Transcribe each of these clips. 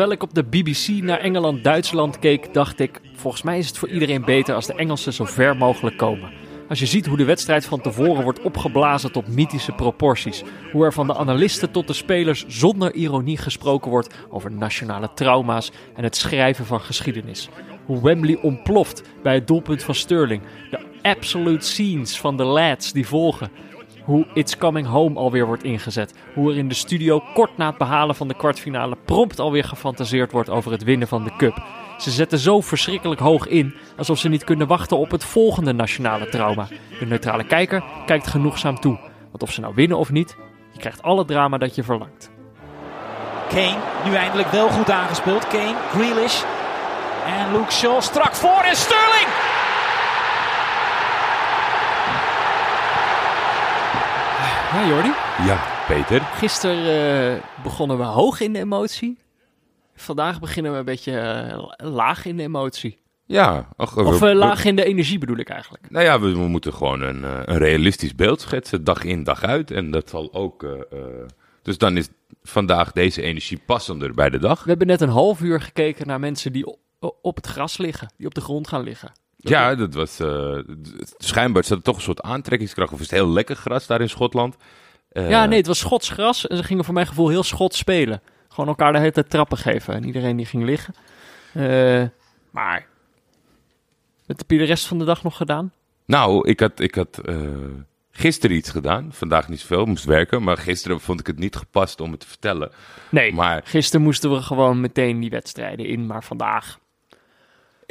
Terwijl ik op de BBC naar Engeland-Duitsland keek, dacht ik: volgens mij is het voor iedereen beter als de Engelsen zo ver mogelijk komen. Als je ziet hoe de wedstrijd van tevoren wordt opgeblazen tot mythische proporties. Hoe er van de analisten tot de spelers zonder ironie gesproken wordt over nationale trauma's en het schrijven van geschiedenis. Hoe Wembley ontploft bij het doelpunt van Sterling. De absolute scenes van de lads die volgen. Hoe It's Coming Home alweer wordt ingezet. Hoe er in de studio kort na het behalen van de kwartfinale prompt alweer gefantaseerd wordt over het winnen van de cup. Ze zetten zo verschrikkelijk hoog in, alsof ze niet kunnen wachten op het volgende nationale trauma. De neutrale kijker kijkt genoegzaam toe. Want of ze nou winnen of niet, je krijgt alle drama dat je verlangt. Kane, nu eindelijk wel goed aangespeeld. Kane, Grealish en Luke Shaw strak voor en Sterling! Ja, Jordi. Ja, Peter. Gisteren uh, begonnen we hoog in de emotie. Vandaag beginnen we een beetje uh, laag in de emotie. Ja. Och, of uh, laag in de energie bedoel ik eigenlijk. Nou ja, we, we moeten gewoon een, een, realistisch beeld schetsen, dag in, dag uit. En dat zal ook... dus dan is vandaag deze energie passender bij de dag. We hebben net een half uur gekeken naar mensen die op het gras liggen, die op de grond gaan liggen. Ja, dat was. Uh, schijnbaar zat er toch een soort aantrekkingskracht. Of is het heel lekker gras daar in Schotland? Uh, ja, nee, het was Schots gras. En ze gingen voor mijn gevoel heel Schots spelen. Gewoon elkaar de hele tijd trappen geven. En iedereen die ging liggen. Uh, maar. Wat heb je de rest van de dag nog gedaan? Nou, ik had, ik had gisteren iets gedaan. Vandaag niet zoveel, moest werken. Maar gisteren vond ik het niet gepast om het te vertellen. Nee, maar gisteren moesten we gewoon meteen die wedstrijden in. Maar vandaag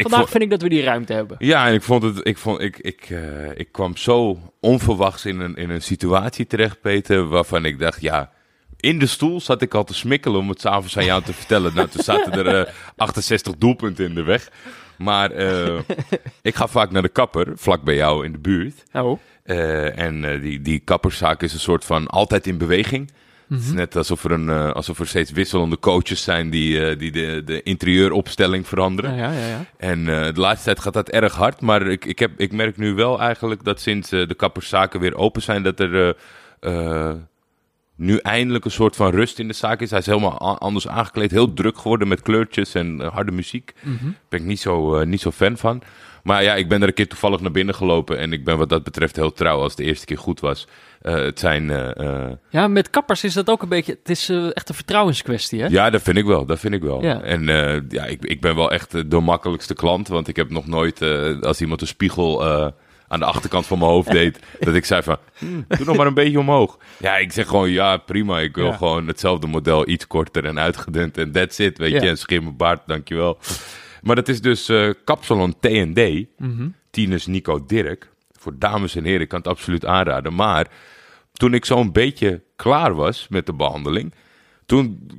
Vandaag vind ik dat we die ruimte hebben. Ja, en ik vond het. Ik, vond, ik, ik, uh, ik kwam zo onverwachts in een, in een situatie terecht, Peter. Waarvan ik dacht, ja. In de stoel zat ik al te smikkelen om het s'avonds aan jou te vertellen. Nou, toen zaten er uh, 68 doelpunten in de weg. Maar uh, ik ga vaak naar de kapper, vlak bij jou in de buurt. Oh. en die, die kapperszaak is een soort van altijd in beweging. Het is mhm. net alsof er, een, uh, alsof er steeds wisselende coaches zijn die, uh, die de, de interieuropstelling veranderen. Ja, ja, ja. En uh, de laatste tijd gaat dat erg hard. Maar ik, ik, heb, ik merk nu wel eigenlijk dat sinds de kapperszaken weer open zijn, dat er nu eindelijk een soort van rust in de zaak is. Hij is helemaal anders aangekleed, heel druk geworden met kleurtjes en harde muziek. Daar mhm. ben ik niet zo, niet zo fan van. Maar ja, ik ben er een keer toevallig naar binnen gelopen. En ik ben wat dat betreft heel trouw als het de eerste keer goed was. Uh, het zijn. Uh, ja, met kappers is dat ook een beetje. Het is echt een vertrouwenskwestie, hè? Ja, dat vind ik wel. Dat vind ik wel. Ja. En ja, ik, ik ben wel echt de makkelijkste klant. Want ik heb nog nooit, als iemand een spiegel aan de achterkant van mijn hoofd deed, dat ik zei van, hm, doe nog maar een beetje omhoog. Ja, ik zeg gewoon, ja, prima. Ik wil gewoon hetzelfde model, iets korter en uitgedund. En that's it, weet je. En schim baard, dankjewel. Maar dat is dus uh, Capsalon TND. Mm Tinus Nico Dirk. Dames en heren, ik kan het absoluut aanraden. Maar toen ik zo'n beetje klaar was met de behandeling... Toen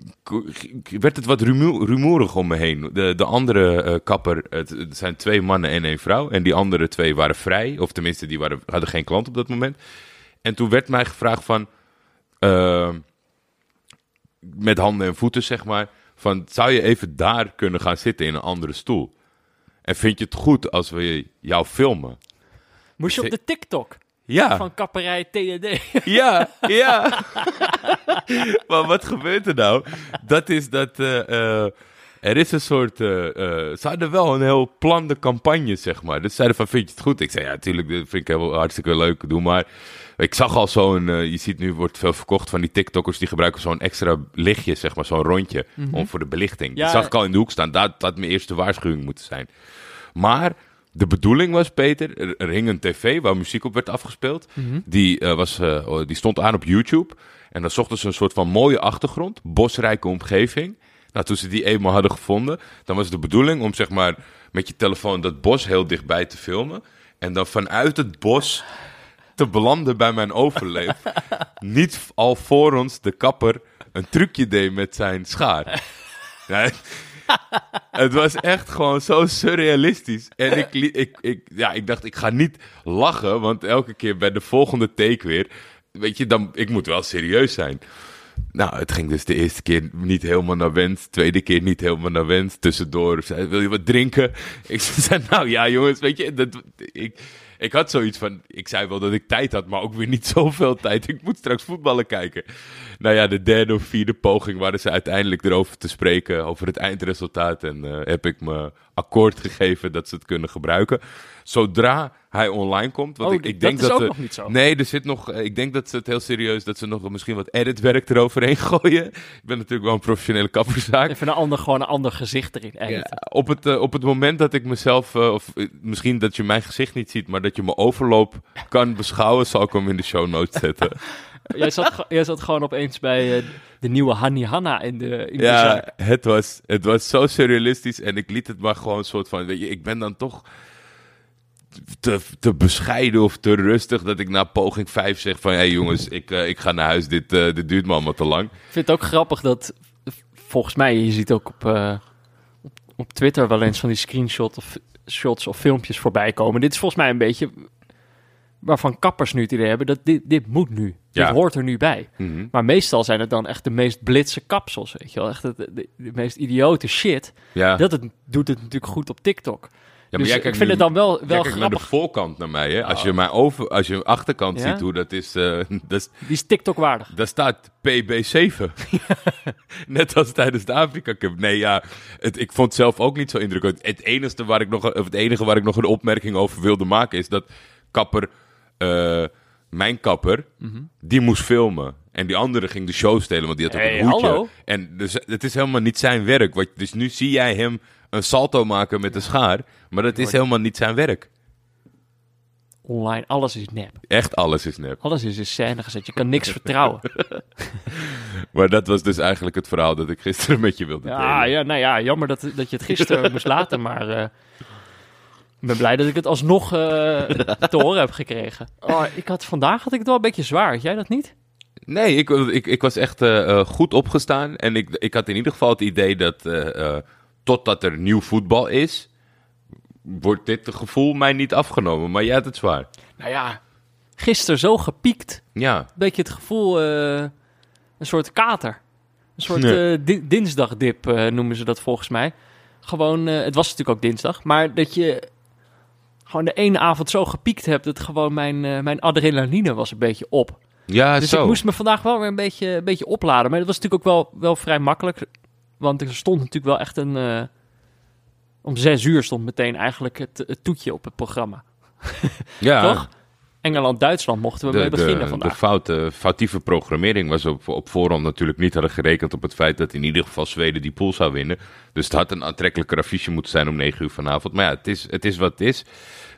werd het wat rumoerig om me heen. De, de andere uh, kapper, het, zijn twee mannen en één vrouw. En die andere twee waren vrij. Of tenminste, die waren, hadden geen klant op dat moment. En toen werd mij gevraagd van... Uh, met handen en voeten, zeg maar van zou je even daar kunnen gaan zitten in een andere stoel? En vind je het goed als we jou filmen? Moest je op de TikTok? Ja. Van kapperij TND. Ja, ja. maar wat gebeurt er nou? Dat is dat uh, uh, er is een soort. Uh, ze hadden wel een heel plande campagne, zeg maar. Dus zeiden van: Vind je het goed? Ik zei: Ja, natuurlijk, dat vind ik heel hartstikke leuk. Doe maar. Ik zag al zo'n, uh, je ziet nu wordt veel verkocht van die TikTokkers die gebruiken zo'n extra lichtje, zeg maar, zo'n rondje Mhm. om voor de belichting. Die zag ik al in de hoek staan. Dat had mijn eerste waarschuwing moeten zijn. Maar de bedoeling was, Peter, er, er hing een tv waar muziek op werd afgespeeld. Mhm. Die, uh, was, uh, die stond aan op YouTube. En dan zochten ze een soort van mooie achtergrond, bosrijke omgeving. Nou, toen ze die eenmaal hadden gevonden, dan was de bedoeling om zeg maar met je telefoon dat bos heel dichtbij te filmen. En dan vanuit het bos te belanden bij mijn overleef. Niet al voor ons de kapper een trucje deed met zijn schaar. Ja, het was echt gewoon zo surrealistisch. En ik, ik, ik, ja, ik dacht, ik ga niet lachen, want elke keer bij de volgende take weer, weet je, dan, ik moet wel serieus zijn. Nou, het ging dus de eerste keer niet helemaal naar wens. Tweede keer niet helemaal naar wens. Tussendoor zei wil je wat drinken? Ik zei, nou ja jongens, weet je, dat, ik, ik had zoiets van, ik zei wel dat ik tijd had, maar ook weer niet zoveel tijd. Ik moet straks voetballen kijken. Nou ja, de derde of vierde poging waren ze uiteindelijk erover te spreken, over het eindresultaat. En eh, heb ik me akkoord gegeven dat ze het kunnen gebruiken. Zodra hij online komt, want Oh, ik, ik dat denk is dat... ook eh, nog niet zo. Nee, er zit nog. eh, Ik denk dat ze het heel serieus. Dat ze nog misschien wat editwerk eroverheen gooien. Ik ben natuurlijk wel een professionele kapperzaak. Even een ander, gewoon een ander gezicht erin. Ja, op, het, eh, op het moment dat ik mezelf, eh, of misschien dat je mijn gezicht niet ziet, maar dat je mijn overloop kan beschouwen, zal ik hem in de show notes zetten. Jij, zat, jij zat gewoon opeens bij de nieuwe Hanni Hanna in de, in de ja, zaak. het was, het was zo surrealistisch en ik liet het maar gewoon een soort van, weet je, ik ben dan toch te, te bescheiden of te rustig dat ik na poging 5 zeg van, hé hey jongens, ik, eh, ik ga naar huis, dit, eh, dit duurt me allemaal te lang. Ik vind het ook grappig dat, volgens mij, je ziet ook op, eh, op, op Twitter wel eens van die screenshots of, shots of filmpjes voorbij komen. Dit is volgens mij een beetje waarvan kappers nu het idee hebben dat dit, dit moet nu. Ja. Dit hoort er nu bij. Mhm. Maar meestal zijn het dan echt de meest blitse kapsels, weet je wel. Echt de, de, de meest idiote shit. Ja. Dat het, doet het natuurlijk goed op TikTok. Ja, maar dus jij ik kijkt vind nu- het dan wel, jij wel kijkt naar de grappig. Oh. voorkant naar mij, hè? Als je mijn over, als je mijn achterkant ziet hoe dat is, eh, dat is Die is TikTok-waardig. Daar staat PB7. Net als tijdens de Afrika Cup. Nee, ja, het, ik vond het zelf ook niet zo indrukwekkend. Het enige waar ik nog, of het enige waar ik nog een opmerking over wilde maken is dat kapper, eh, mijn kapper, die moest filmen. En die andere ging de show stelen, want die had ook Hey, een hoedje. hallo. En dus het is helemaal niet zijn werk. Wat, dus nu zie jij hem een salto maken met een schaar, maar dat is helemaal niet zijn werk. Online, alles is nep. Echt alles is nep. Alles is in scène gezet. Je kan niks vertrouwen. Maar dat was dus eigenlijk het verhaal dat ik gisteren met je wilde delen. Ja, ja, nou ja, jammer dat, dat je het gisteren moest laten, maar eh, ik ben blij dat ik het alsnog eh, te horen heb gekregen. Oh, ik had, vandaag had ik het wel een beetje zwaar, had jij dat niet? Nee, ik, ik, ik was echt eh, goed opgestaan. En ik, ik had in ieder geval het idee dat totdat er nieuw voetbal is, wordt dit gevoel mij niet afgenomen. Maar jij had het zwaar. Nou ja, gisteren zo gepiekt. Ja, Beetje het gevoel, eh, een soort kater. Een soort Nee. eh, di- dinsdagdip eh, noemen ze dat volgens mij. Gewoon, het was natuurlijk ook dinsdag, maar dat je gewoon de ene avond zo gepiekt hebt, dat gewoon mijn, mijn adrenaline was een beetje op. ja Dus zo. ik moest me vandaag wel weer een beetje, een beetje opladen. Maar dat was natuurlijk ook wel, wel vrij makkelijk. Want er stond natuurlijk wel echt een... eh, om zes uur stond meteen eigenlijk het, het toetje op het programma. ja, Toch? Engeland-Duitsland mochten we De, mee beginnen de, de vandaag. foute, foutieve programmering was op, op voorhand natuurlijk niet hadden gerekend op het feit dat in ieder geval Zweden die pool zou winnen. Dus het had een aantrekkelijker affiche moeten zijn om 9 uur vanavond. Maar ja, het is, het is wat het is.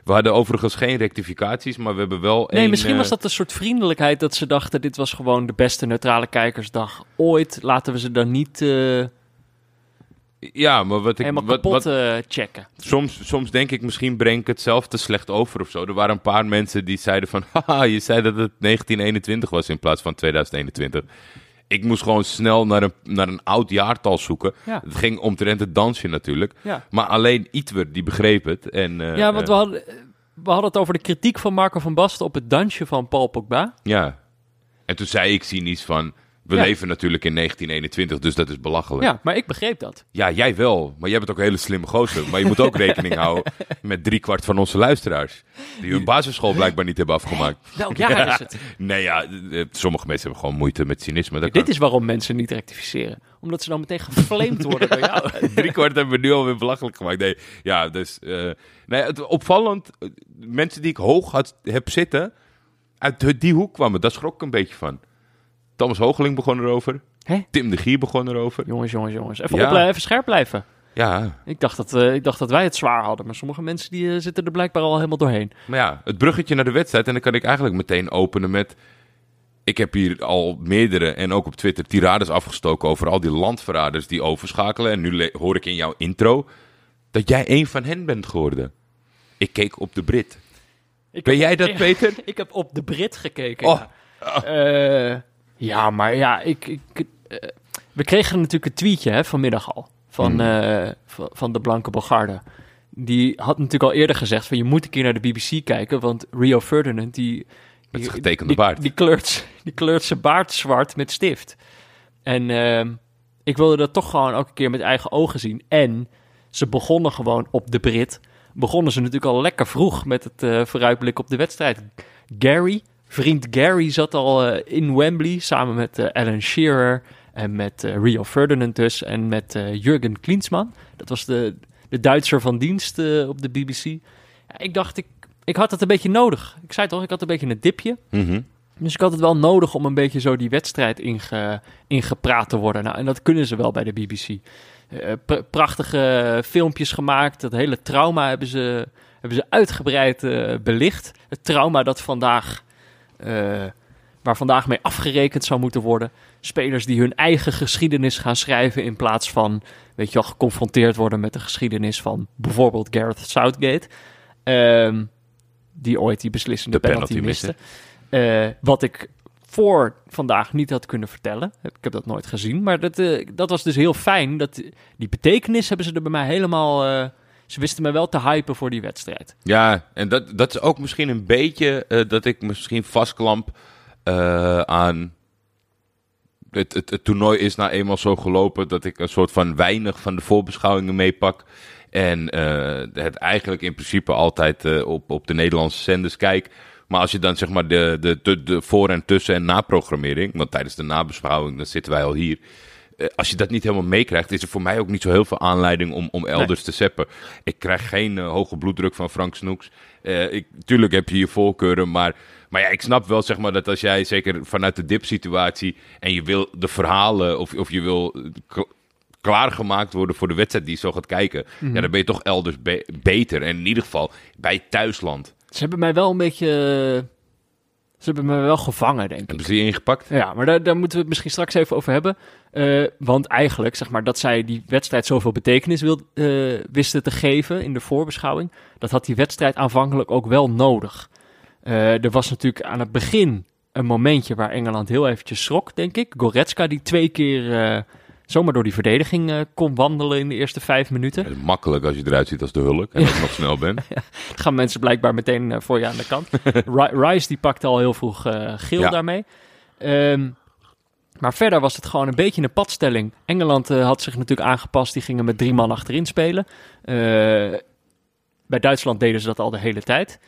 We hadden overigens geen rectificaties, maar we hebben wel Nee, één, misschien eh, was dat een soort vriendelijkheid dat ze dachten... dit was gewoon de beste neutrale kijkersdag ooit. Laten we ze dan niet eh, Ja, maar wat ik... helemaal wat, kapot wat, eh, checken. soms, soms denk ik, misschien breng ik het zelf te slecht over of zo. Er waren een paar mensen die zeiden van... Haha, je zei dat het 1921 was in plaats van 2021. Ik moest gewoon snel naar een, naar een oud jaartal zoeken. Ja. Het ging omtrent het dansje natuurlijk. Ja. Maar alleen Ietwer, die begreep het. En, eh, Ja, want we eh, hadden, we hadden het over de kritiek van Marco van Basten op het dansje van Paul Pogba. Ja. En toen zei ik cynisch van... We Ja. leven natuurlijk in 1921, dus dat is belachelijk. Ja, maar ik begreep dat. Ja, jij wel. Maar jij bent ook een hele slimme gozer. Maar je moet ook rekening houden met driekwart van onze luisteraars. Die hun basisschool blijkbaar niet hebben afgemaakt. Welk jaar is het? Nee, ja, eh, sommige mensen hebben gewoon moeite met cynisme. Dat Dit is waarom mensen niet rectificeren. Omdat ze dan meteen geflamed worden door jou. Driekwart hebben we nu alweer belachelijk gemaakt. Nee, ja, dus... eh, nee, het, opvallend, eh, mensen die ik hoog had, heb zitten... uit die hoek kwamen. Daar schrok ik een beetje van. Thomas Hoogeling begon erover. Hè? Tim de Gier begon erover. Jongens, jongens, jongens. Even, Ja. even scherp blijven. Ja, Ik dacht, dat, eh, ik dacht dat wij het zwaar hadden. Maar sommige mensen die, eh, zitten er blijkbaar al helemaal doorheen. Maar ja, het bruggetje naar de wedstrijd. En dan kan ik eigenlijk meteen openen met... Ik heb hier al meerdere en ook op Twitter tirades afgestoken over al die landverraders die overschakelen. En nu hoor ik in jouw intro dat jij een van hen bent geworden. Ik keek op de Brit. Ik Ben heb- jij dat, Peter? Ik heb op de Brit gekeken. Oh. ja. Eh, ja, maar ja, ik, ik, eh, we kregen natuurlijk een tweetje hè, vanmiddag al van, Hmm. eh, van, van de Blanke Bogarde. Die had natuurlijk al eerder gezegd van je moet een keer naar de BBC kijken, want Rio Ferdinand die Met getekende die, baard. Die kleurt, die kleurt zijn baard zwart met stift. En ehm, ik wilde dat toch gewoon elke keer met eigen ogen zien. En ze begonnen gewoon op de Brit begonnen ze natuurlijk al lekker vroeg met het uh, vooruitblik op de wedstrijd. Gary, vriend Gary, zat al uh, in Wembley samen met uh, Alan Shearer en met Rio Ferdinand dus en met Jurgen Klinsmann. Dat was de, de Duitser van dienst op de BBC. Ja, ik dacht, ik, ik had het een beetje nodig. Ik zei toch, ik had een beetje een dipje. Mm dus ik had het wel nodig om een beetje zo die wedstrijd inge, ingepraat te worden. Nou, en dat kunnen ze wel bij de BBC. Uh, prachtige filmpjes gemaakt. Dat hele trauma hebben ze, hebben ze uitgebreid uh, belicht. Het trauma dat vandaag, uh, waar vandaag mee afgerekend zou moeten worden. Spelers die hun eigen geschiedenis gaan schrijven in plaats van, weet je wel, geconfronteerd worden met de geschiedenis van bijvoorbeeld Gareth Southgate. Ehm, die ooit die beslissende de penalty, penalty miste. Uh, wat ik voor vandaag niet had kunnen vertellen. Ik heb dat nooit gezien. Maar dat, uh, dat was dus heel fijn. Dat, die betekenis hebben ze er bij mij helemaal... Ze wisten me wel te hypen voor die wedstrijd. Ja, en dat, dat is ook misschien een beetje dat ik misschien vastklamp aan... Het, het, toernooi is nou eenmaal zo gelopen dat ik een soort van weinig van de voorbeschouwingen meepak. En het eigenlijk in principe altijd op, op de Nederlandse zenders kijk. Maar als je dan zeg maar de, de, de, de voor- en tussen- en naprogrammering, want tijdens de nabeschouwing, dan zitten wij al hier. Eh, als je dat niet helemaal meekrijgt, is er voor mij ook niet zo heel veel aanleiding om, om elders te zeppen. Ik krijg geen uh, hoge bloeddruk van Frank Snoeks. Uh, ik, tuurlijk heb je je voorkeuren, maar, maar ja, ik snap wel zeg maar, dat als jij zeker vanuit de dip-situatie en je wil de verhalen of, of je wil klaargemaakt worden voor de wedstrijd die je zo gaat kijken, Mhm. ja, dan ben je toch elders be- beter. En in ieder geval bij thuisland. Ze hebben mij wel een beetje... Ze hebben me wel gevangen, denk ik. Hebben ze ingepakt? Ja, maar daar, daar moeten we het misschien straks even over hebben. Uh, want eigenlijk, zeg maar, dat zij die wedstrijd zoveel betekenis wil, uh, wisten te geven in de voorbeschouwing, dat had die wedstrijd aanvankelijk ook wel nodig. Uh, er was natuurlijk aan het begin een momentje waar Engeland heel eventjes schrok, denk ik. Goretzka die twee keer zomaar door die verdediging uh, kon wandelen in de eerste vijf minuten. Ja, makkelijk als je eruit ziet als de hulk en ja. nog snel bent. ja, gaan mensen blijkbaar meteen uh, voor je aan de kant. Rice die pakte al heel vroeg uh, geel daarmee. Um, maar verder was het gewoon een beetje een padstelling. Engeland had zich natuurlijk aangepast. Die gingen met drie man achterin spelen. bij Duitsland deden ze dat al de hele tijd.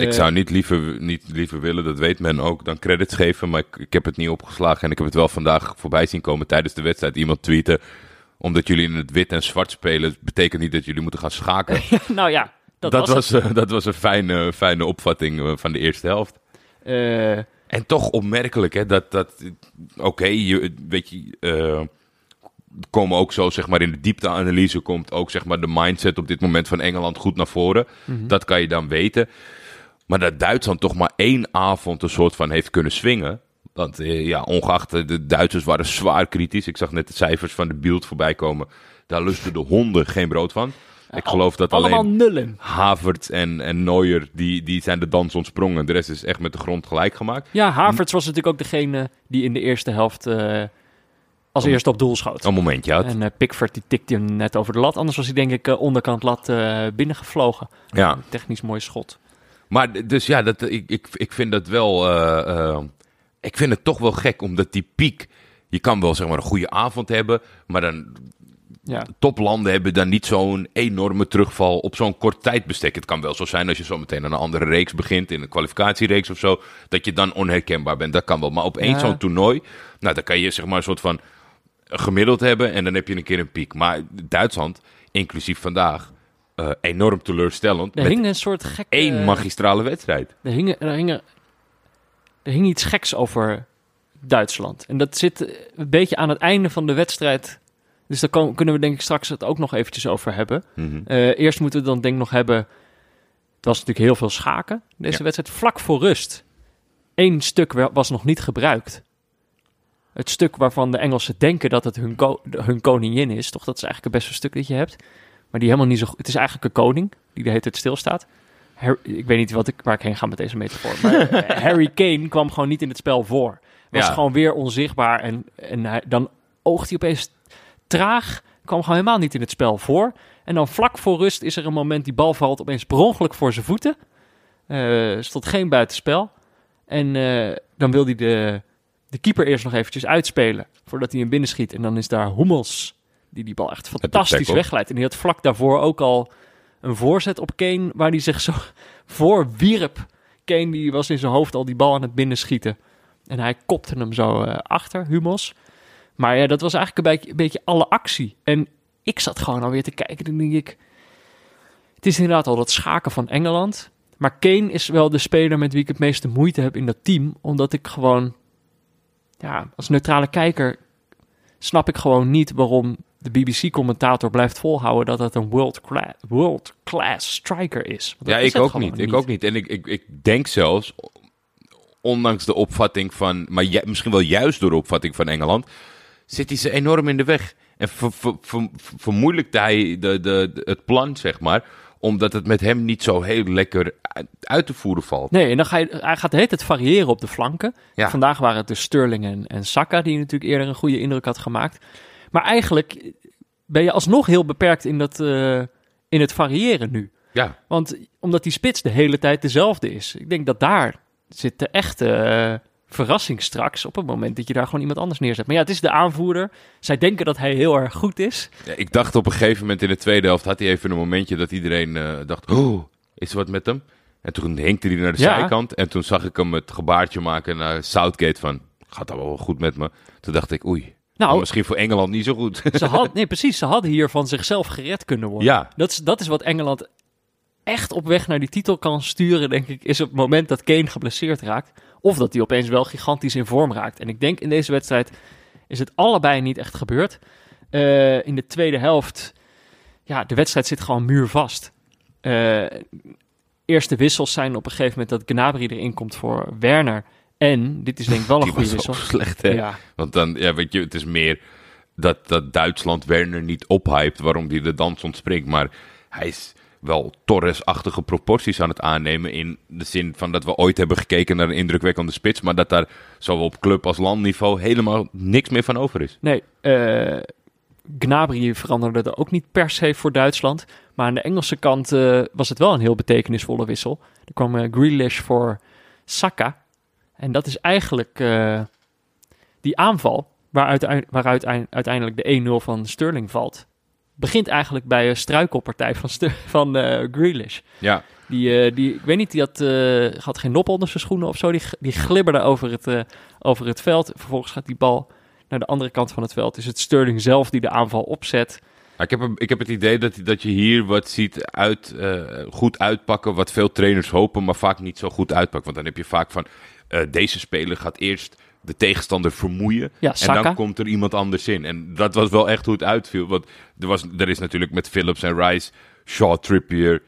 Ik zou niet liever, niet liever willen, dat weet men ook, dan credits geven. Maar ik, ik, heb het niet opgeslagen en ik heb het wel vandaag voorbij zien komen tijdens de wedstrijd. Iemand tweeten, omdat jullie in het wit en zwart spelen, betekent niet dat jullie moeten gaan schaken. nou ja, dat, dat was, was, uh, dat was een fijne, fijne opvatting uh, van de eerste helft. Uh, en toch opmerkelijk, hè, dat, dat oké, okay, weet je, komen ook zo, zeg maar, in de diepteanalyse komt ook, zeg maar, de mindset op dit moment van Engeland goed naar voren. Mhm. Dat kan je dan weten. Maar dat Duitsland toch maar één avond een soort van heeft kunnen swingen. Want eh, ja, ongeacht de Duitsers waren zwaar kritisch. Ik zag net de cijfers van de beeld voorbij komen. Daar lusten de honden geen brood van. Ik geloof dat Allemaal alleen nullen. Havertz en, en Neuer, die, die zijn de dans ontsprongen. De rest is echt met de grond gelijk gemaakt. Ja, Havertz was natuurlijk ook degene die in de eerste helft uh, als eerste op doel schoot. Een momentje had. En uh, Pickford die tikte hem net over de lat. Anders was hij denk ik uh, onderkant lat binnengevlogen. Ja. Technisch mooi schot. Maar dus ja, dat, ik, ik, ik vind dat wel. eh, eh, ik vind het toch wel gek, omdat die piek. Je kan wel zeg maar een goede avond hebben, maar dan. Ja. Toplanden hebben dan niet zo'n enorme terugval op zo'n kort tijdbestek. Het kan wel zo zijn als je zo meteen aan een andere reeks begint, in een kwalificatiereeks of zo, dat je dan onherkenbaar bent. Dat kan wel. Maar op één Ja. zo'n toernooi, nou, dan kan je zeg maar een soort van gemiddeld hebben en dan heb je een keer een piek. Maar Duitsland, inclusief vandaag, eh, enorm teleurstellend. Er hing een soort gek... één eh, magistrale wedstrijd. Er hing, er, hing, er hing iets geks over Duitsland. En dat zit een beetje aan het einde van de wedstrijd. Dus daar kan- kunnen we denk ik straks het ook nog eventjes over hebben. Mhm. Eh, eerst moeten we dan denk ik nog hebben... Het was natuurlijk heel veel schaken, deze Ja. wedstrijd. Vlak voor rust. Eén stuk wa- was nog niet gebruikt. Het stuk waarvan de Engelsen denken dat het hun, hun koningin is. Toch, dat is eigenlijk het beste stuk dat je hebt. Maar die helemaal niet zo goed... Het is eigenlijk een koning die de hele tijd stilstaat. Ik weet niet wat ik, waar ik heen ga met deze metafoor. Maar eh, Harry Kane kwam gewoon niet in het spel voor. Was Ja. gewoon weer onzichtbaar. En, en hij, dan oogt hij opeens traag. Kwam gewoon helemaal niet in het spel voor. En dan vlak voor rust is er een moment... die bal valt opeens per ongeluk voor zijn voeten. Eh stond geen buitenspel. En eh, dan wil hij de, de keeper eerst nog eventjes uitspelen... voordat hij hem binnenschiet. En dan is daar Hummels... die die bal echt fantastisch wegleidt. En die had vlak daarvoor ook al een voorzet op Kane waar hij zich zo voorwierp. Kane die was in zijn hoofd al die bal aan het binnenschieten. En hij kopte hem zo eh, achter, Humos. Maar ja, dat was eigenlijk een beetje, een beetje alle actie. En ik zat gewoon alweer te kijken en denk ik... Het is inderdaad al dat schaken van Engeland. Maar Kane is wel de speler met wie ik het meeste moeite heb in dat team. Omdat ik gewoon... Ja, als neutrale kijker snap ik gewoon niet waarom de BBC-commentator blijft volhouden dat het een world-class world class striker is. Ja, is ik ook niet. Ik ook niet. En ik, ik, ik denk zelfs, ondanks de opvatting van, maar ju- misschien wel juist door de opvatting van Engeland, zit hij ze enorm in de weg. En ver, ver- ver- vermoeilijkt hij de, de, de- het plan, zeg maar, omdat het met hem niet zo heel lekker uit, uit te voeren valt. Nee, en dan ga je, hij gaat de hele tijd variëren op de flanken. Ja. Vandaag waren het dus Sterling en, en Saka, die natuurlijk eerder een goede indruk had gemaakt. Maar eigenlijk ben je alsnog heel beperkt in, dat, eh, in het variëren nu. Ja, Want omdat die spits de hele tijd dezelfde is. Ik denk dat daar zit de echte eh, verrassing straks op het moment dat je daar gewoon iemand anders neerzet. Maar ja, het is de aanvoerder. Zij denken dat hij heel erg goed is. Ja, ik dacht op een gegeven moment in de tweede helft had hij even een momentje dat iedereen eh, dacht, oh, is er wat met hem? En toen hinkte hij naar de Ja. zijkant en toen zag ik hem het gebaartje maken naar Southgate van, gaat dat wel goed met me? Toen dacht ik, oei, Nou, misschien voor Engeland niet zo goed. ze had, nee, precies. Ze hadden hier van zichzelf gered kunnen worden. ja, Dat is, dat is wat Engeland echt op weg naar die titel kan sturen, denk ik, is op het moment dat Kane geblesseerd raakt. Of dat hij opeens wel gigantisch in vorm raakt. En ik denk in deze wedstrijd is het allebei niet echt gebeurd. Eh, in de tweede helft, ja, de wedstrijd zit gewoon muurvast. Eh eerste wissels zijn op een gegeven moment dat Gnabry erin komt voor Werner. En, dit is denk ik wel een goede wissel. ook slecht hè. Ja, Want dan, ja, weet je, het is meer dat, dat Duitsland Werner niet ophypt waarom hij de dans ontspringt. Maar hij is wel Torres-achtige proporties aan het aannemen. In de zin van dat we ooit hebben gekeken naar een indrukwekkende spits. Maar dat daar zowel op club als landniveau helemaal niks meer van over is. Nee, eh Gnabry veranderde er ook niet per se voor Duitsland. Maar aan de Engelse kant eh, was het wel een heel betekenisvolle wissel. Er kwam eh, Grealish voor Saka. En dat is eigenlijk eh, die aanval waaruit, waaruit eind- uiteindelijk de 1-0 van Sterling valt. Begint eigenlijk bij een struikelpartij van, Ster- van eh, Grealish. Ja, Die, eh, die, ik weet niet, die had, had geen nop onder zijn schoenen of zo. Die, die glibberde over het, over het veld. Vervolgens gaat die bal naar de andere kant van het veld. Is het Sterling zelf die de aanval opzet. Ik heb, ik heb het idee dat, dat je hier wat ziet uit, goed uitpakken. Wat veel trainers hopen, maar vaak niet zo goed uitpakken. Want dan heb je vaak van eh, deze speler gaat eerst de tegenstander vermoeien. Ja, En dan komt er iemand anders in. En dat was wel echt hoe het uitviel. Want er, was, er is natuurlijk met Phillips en Rice, Shaw, Trippier,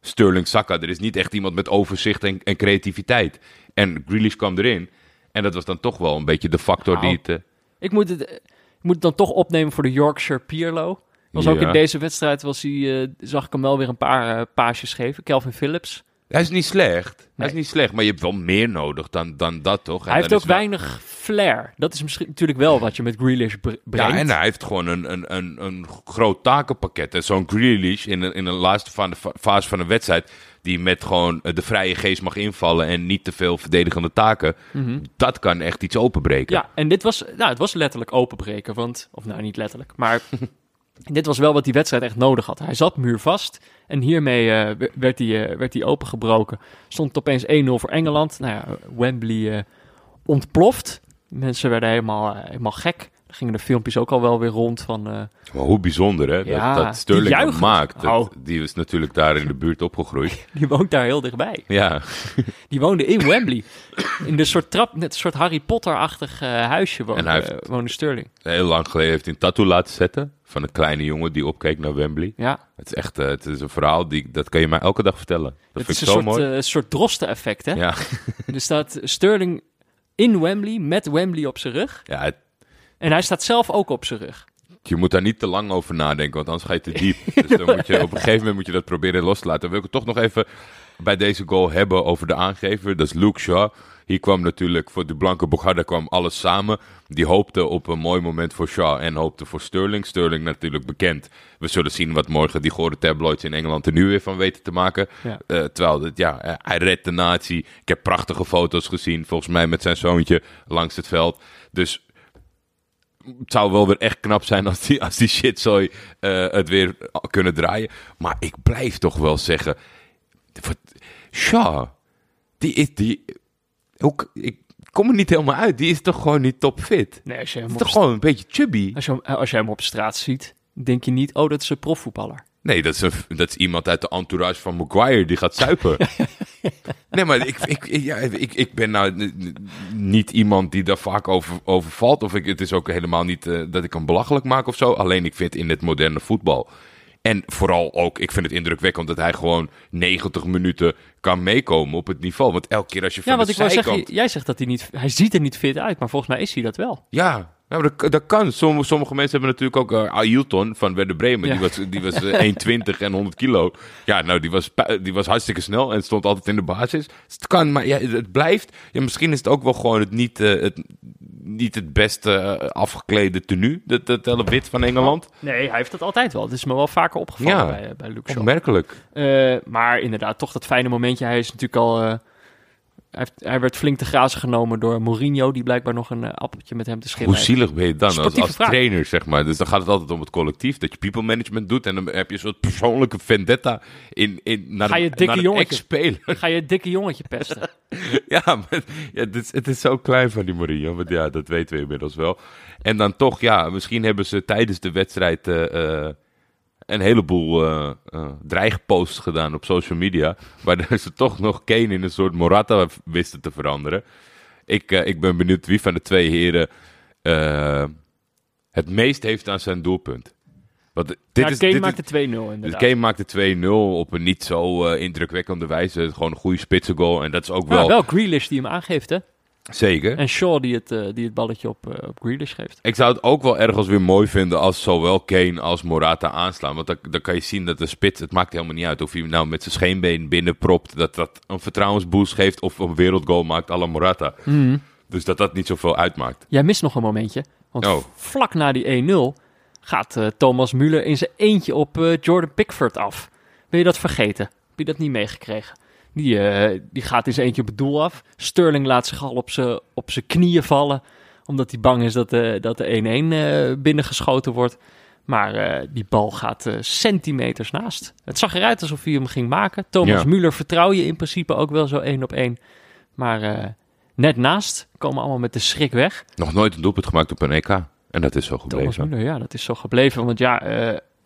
Sterling, Saka. Er is niet echt iemand met overzicht en, en creativiteit. En Grealish kwam erin. En dat was dan toch wel een beetje de factor Nou, die het... eh, Ik moet het, ik moet het dan toch opnemen voor de Yorkshire Pierlo. Was ook in deze wedstrijd, was hij, eh, zag ik hem wel weer een paar eh, paasjes geven. Kelvin Phillips. Hij is niet slecht. Hij Nee. is niet slecht, maar je hebt wel meer nodig dan, dan dat, toch? En hij heeft ook wel- weinig flair. Dat is misschien natuurlijk wel wat je met Grealish br- brengt. Ja, en hij heeft gewoon een, een, een, een groot takenpakket. En zo'n Grealish in een, in een laatste van de fa- fase van een wedstrijd... die met gewoon eh, de vrije geest mag invallen... en niet te veel verdedigende taken... dat kan echt iets openbreken. Ja, en dit was, nou, het was letterlijk openbreken. Want, of nou, niet letterlijk, maar dit was wel wat die wedstrijd echt nodig had. Hij zat muurvast en hiermee eh, werd, hij, eh, werd hij opengebroken. Stond het opeens 1-0 voor Engeland. Nou ja, Wembley eh, ontploft. Mensen werden helemaal, helemaal gek. Gingen de filmpjes ook al wel weer rond van... eh, Maar hoe bijzonder, hè? Ja, dat, dat Sterling dat maakt. Dat- Oh. Die is natuurlijk daar in de buurt opgegroeid. die woont daar heel dichtbij. Ja, Die woonde in Wembley. In de soort trap, net een soort Harry Potter-achtig eh, huisje woonde, En hij heeft- eh, woonde Sterling. heel lang geleden heeft hij een tattoo laten zetten... van een kleine jongen die opkeek naar Wembley. Ja, Het is echt het is een verhaal, die, dat kan je mij elke dag vertellen. Dat het vind is ik een zo soort, mooi. eh, soort drosten-effect, hè? ja. Er staat Sterling in Wembley met Wembley op zijn rug. ja, het- En hij staat zelf ook op zijn rug. Je moet daar niet te lang over nadenken, want anders ga je te diep. Dus dan moet je, op een gegeven moment moet je dat proberen los te laten. Dan wil ik het toch nog even bij deze goal hebben over de aangever. Dat is Luke Shaw. Hier kwam natuurlijk voor de Blanke Bogarda kwam alles samen. Die hoopte op een mooi moment voor Shaw en hoopte voor Sterling. Sterling natuurlijk bekend. We zullen zien wat morgen die gore tabloids in Engeland er nu weer van weten te maken. Ja. Eh, terwijl, het, ja, eh, hij redt de natie. Ik heb prachtige foto's gezien, volgens mij met zijn zoontje langs het veld. Dus het zou wel weer echt knap zijn als die, als die shitzooi eh, het weer kunnen draaien. Maar ik blijf toch wel zeggen... Wat, die is... Die, ook, ik kom er niet helemaal uit. Die is toch gewoon niet topfit? Nee, als je hem Is toch gewoon een beetje chubby? als je, hem- als je hem op straat ziet, denk je niet, oh, dat is een profvoetballer. Nee, dat is, een, dat is iemand uit de entourage van Maguire die gaat zuipen. nee, maar ik, ik, ja, ik, ik ben nou niet iemand die daar vaak over, over valt. Of ik, het is ook helemaal niet eh, dat ik hem belachelijk maak of zo. Alleen ik vind in het moderne voetbal. En vooral ook, ik vind het indrukwekkend dat hij gewoon 90 minuten kan meekomen op het niveau. Want elke keer als je van Ja, wat de ik zijkant... zeggen, jij zegt dat hij niet, hij ziet er niet fit uit, maar volgens mij is hij dat wel. Ja, maar dat, dat kan. Sommige, sommige mensen hebben natuurlijk ook uh, Ailton van Werder Bremen. Ja. Die was, die was eh, 1,20 en 100 kilo. Ja, nou, die was, die was hartstikke snel en stond altijd in de basis. Dus het kan, maar ja, het blijft. Ja, misschien is het ook wel gewoon het niet, eh, het, niet het beste eh, afgeklede tenue. Dat, dat hele wit van Engeland. Nee, hij heeft dat altijd wel. Het is me wel vaker opgevallen Ja. bij, bij Luke. Opmerkelijk. Eh, maar inderdaad, toch dat fijne momentje. Hij is natuurlijk al... hij, heeft, hij werd flink te grazen genomen door Mourinho, die blijkbaar nog een eh, appeltje met hem te schillen Hoe zielig ben je dan als, als trainer, zeg maar? Dus dan gaat het altijd om het collectief. Dat je people management doet. En dan heb je een soort persoonlijke vendetta in, in, naar, Ga je een- dikke jongetje-. Ga je dikke jongetje pesten? Ja, maar ja, het, is, het is zo klein van die Mourinho. Want ja, dat weten we inmiddels wel. En dan toch, ja, misschien hebben ze tijdens de wedstrijd eh, eh, een heleboel eh, dreigposts gedaan op social media. Waardoor ze toch nog Kane in een soort Morata wisten te veranderen. Ik, eh, ik ben benieuwd wie van de twee heren het meest heeft aan zijn doelpunt. Want dit ja, is, Kane dit maakte 2-0 is, inderdaad. dus Kane maakte 2-0 op een niet zo indrukwekkende wijze. Gewoon een goede spitsengoal. En dat is ook Ja, wel, wel Grealish die hem aangeeft, hè? Zeker. En Shaw die het, eh, die het balletje op, eh, op Grealish geeft. Ik zou het ook wel ergens weer mooi vinden als zowel Kane als Morata aanslaan. Want dan, dan kan je zien dat de spits, het maakt helemaal niet uit of hij nou met zijn scheenbeen binnenpropt. Dat dat een vertrouwensboost geeft of een wereldgoal maakt à la Morata. Dus dat dat niet zoveel uitmaakt. Jij mist nog een momentje. Want Oh. vlak na die 1-0 gaat eh, Thomas Müller in zijn eentje op Jordan Pickford af. Ben je dat vergeten? Heb je dat niet meegekregen? Die, eh, die gaat zijn eentje op het doel af. Sterling laat zich al op zijn knieën vallen. Omdat hij bang is dat de, dat de 1-1 eh, binnengeschoten wordt. Maar die bal gaat centimeters naast. Het zag eruit alsof hij hem ging maken. Thomas Ja. Müller vertrouw je in principe ook wel zo één op één. Maar net naast komen allemaal met de schrik weg. Nog nooit een doelpunt gemaakt op een EK. En dat is zo Thomas gebleven. Müller, ja, dat is zo gebleven. Want ja,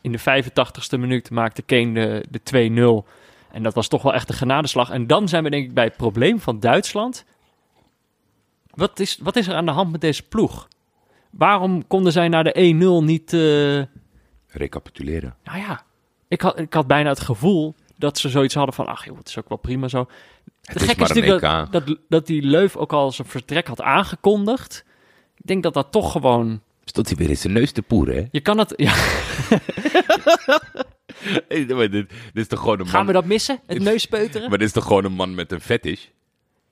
in de 85ste minuut maakte Kane de, de 2-0. En dat was toch wel echt een genadeslag. En dan zijn we denk ik bij het probleem van Duitsland. Wat is, wat is er aan de hand met deze ploeg? Waarom konden zij naar de 1-0 niet... eh, Recapituleren. nou ja, ik had, ik had bijna het gevoel dat ze zoiets hadden van... Ach joh, het is ook wel prima zo. Het gek is natuurlijk dat, dat, dat die Leuf ook al zijn vertrek had aangekondigd. Ik denk dat dat toch gewoon... Stond hij weer in zijn neus te poeren, hè? Je kan het... Ja, Hey, maar dit, dit is toch gewoon een man... gaan we dat missen? Het neuspeuteren? Maar dit is toch gewoon een man met een fetish?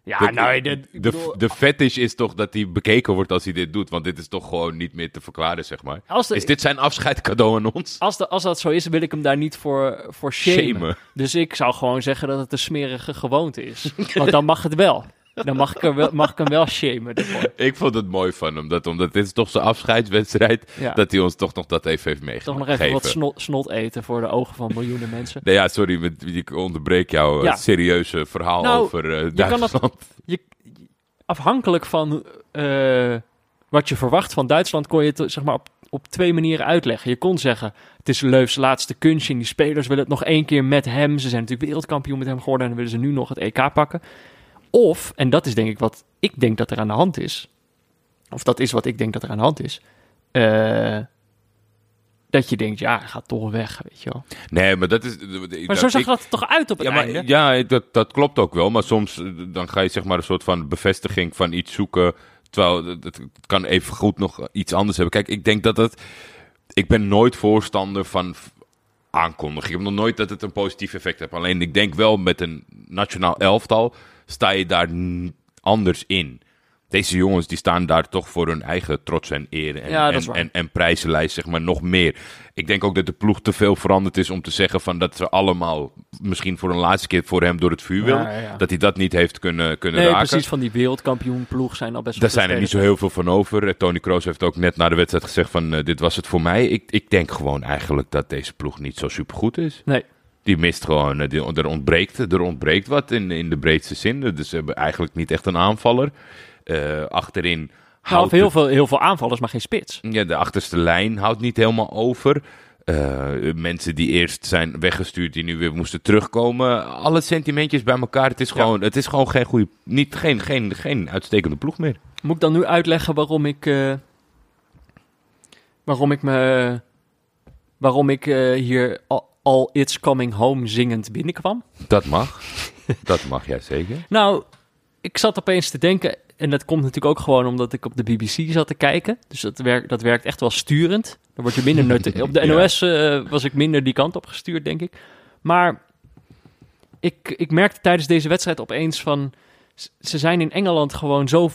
Ja, de, nou, de, bedoel, de fetish is toch dat hij bekeken wordt als hij dit doet. Want dit is toch gewoon niet meer te verklaren, zeg maar. als, de- Is dit zijn afscheidcadeau aan ons? als, de, als dat zo is, wil ik hem daar niet voor, voor shamen. Shamen. Dus ik zou gewoon zeggen dat het een smerige gewoonte is. Want dan mag het wel. Dan mag ik, er wel, mag ik hem wel shamen. ervoor. Ik vond het mooi van hem. Dat, omdat dit is toch zijn afscheidswedstrijd. Ja. Dat hij ons toch nog dat even heeft meegegeven. Toch nog even wat snot, snot eten voor de ogen van miljoenen mensen. Nee, ja, sorry, met- ik onderbreek jouw eh, Ja. serieuze verhaal Nou, over eh kan Duitsland. dat- Je, afhankelijk van eh, wat je verwacht van Duitsland, kon je het zeg maar, op, op twee manieren uitleggen. Je kon zeggen, het is Leufs laatste kunstje en die spelers willen het nog één keer met hem. Ze zijn natuurlijk wereldkampioen met hem geworden en willen ze nu nog het EK pakken. Of, en dat is denk ik wat ik denk dat er aan de hand is, of dat is wat ik denk dat er aan de hand is, eh, dat je denkt, ja, hij gaat toch weg, weet je wel. Nee, maar dat is... Maar zo zag dat er toch uit op het ja, maar, einde? ja dat, dat klopt ook wel. Maar soms eh, dan ga je zeg maar een soort van bevestiging van iets zoeken. Terwijl het, het kan even goed nog iets anders hebben. Kijk, ik denk dat het... Ik ben nooit voorstander van aankondigen. Ik heb nog nooit dat het een positief effect heeft. Alleen ik denk wel met een nationaal elftal sta je daar anders in. deze jongens die staan daar toch voor hun eigen trots en eer en, Ja, en, en, en prijzenlijst, zeg maar, nog meer. Ik denk ook dat de ploeg te veel veranderd is om te zeggen van dat ze allemaal misschien voor een laatste keer voor hem door het vuur willen. Ja, ja, ja. Dat hij dat niet heeft kunnen, kunnen Nee, raken. precies. Van die wereldkampioenploeg zijn al best Daar zijn er niet zo heel veel van over. Eh, Tony Kroos heeft ook net na de wedstrijd gezegd van eh, dit was het voor mij. Ik, ik denk gewoon eigenlijk dat deze ploeg niet zo supergoed is. Nee. Die mist gewoon, eh, die, er, ontbreekt, er ontbreekt wat in, in de breedste zin. Dus ze hebben eigenlijk niet echt een aanvaller. Eh, achterin Nou, houdt heel, veel, heel veel aanvallers, maar geen spits. ja, de achterste lijn houdt niet helemaal over. Eh, mensen die eerst zijn weggestuurd, die nu weer moesten terugkomen. Alle sentimentjes bij elkaar. Het is gewoon, het is gewoon geen goede, niet, geen, geen, geen uitstekende ploeg meer. Moet ik dan nu uitleggen waarom ik, waarom ik me, waarom ik hier al, al It's Coming Home zingend binnenkwam? Dat mag. dat mag, ja zeker. Nou, ik zat opeens te denken, en dat komt natuurlijk ook gewoon omdat ik op de BBC zat te kijken. Dus dat, werkt dat werkt echt wel sturend. Dan word je minder nuttig. Op de Ja. NOS eh, was ik minder die kant op gestuurd, denk ik. Maar ik, ik merkte tijdens deze wedstrijd opeens van... Ze zijn in Engeland gewoon zo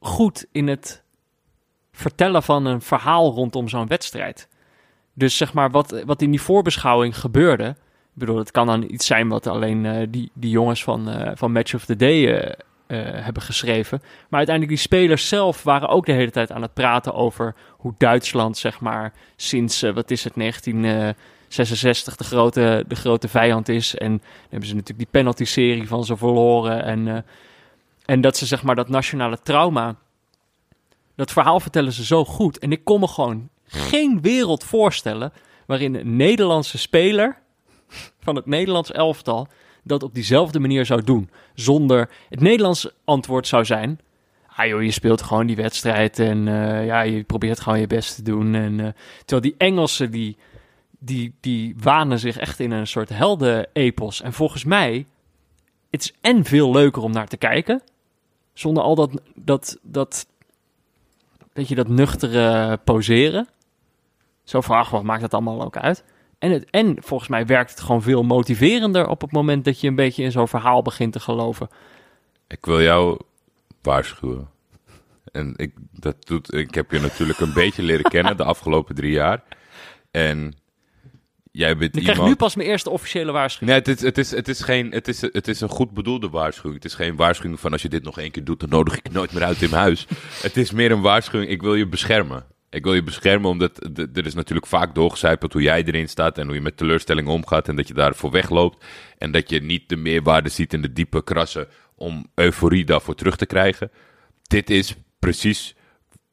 goed in het vertellen van een verhaal rondom zo'n wedstrijd. Dus zeg maar, wat, wat in die voorbeschouwing gebeurde... Ik bedoel, het kan dan iets zijn wat alleen eh, die, die jongens van, eh, van Match of the Day eh, hebben geschreven. Maar uiteindelijk, die spelers zelf waren ook de hele tijd aan het praten over hoe Duitsland, zeg maar, sinds, wat is het, 1966 de grote, de grote vijand is. En dan hebben ze natuurlijk die penalty-serie van ze verloren. En, en dat ze, zeg maar, dat nationale trauma, dat verhaal vertellen ze zo goed. En ik kon me gewoon geen wereld voorstellen waarin een Nederlandse speler van het Nederlands elftal dat op diezelfde manier zou doen. Zonder het Nederlands antwoord zou zijn. Ah joh, je speelt gewoon die wedstrijd en eh, ja, je probeert gewoon je best te doen. En, eh, terwijl die Engelsen, die, die, die wanen zich echt in een soort helden-epos. En volgens mij, het is en veel leuker om naar te kijken. Zonder al dat, dat, dat, weet je, dat nuchtere poseren. Zo van, ach, wat maakt dat allemaal ook uit? En, het, en volgens mij werkt het gewoon veel motiverender op het moment dat je een beetje in zo'n verhaal begint te geloven. Ik wil jou waarschuwen. En ik, dat doet, ik heb je natuurlijk een beetje leren kennen de afgelopen drie jaar. En jij bent Ik krijg iemand... nu pas mijn eerste officiële waarschuwing. Nee, het is, het, is, het, is geen, het, is, het is een goed bedoelde waarschuwing. Het is geen waarschuwing van als je dit nog één keer doet, dan nodig ik nooit meer uit in mijn huis. het is meer een waarschuwing, ik wil je beschermen. Ik wil je beschermen omdat er is natuurlijk vaak doorgecijpeld hoe jij erin staat en hoe je met teleurstellingen omgaat en dat je daarvoor wegloopt. En dat je niet de meerwaarde ziet in de diepe krassen om euforie daarvoor terug te krijgen. Dit is precies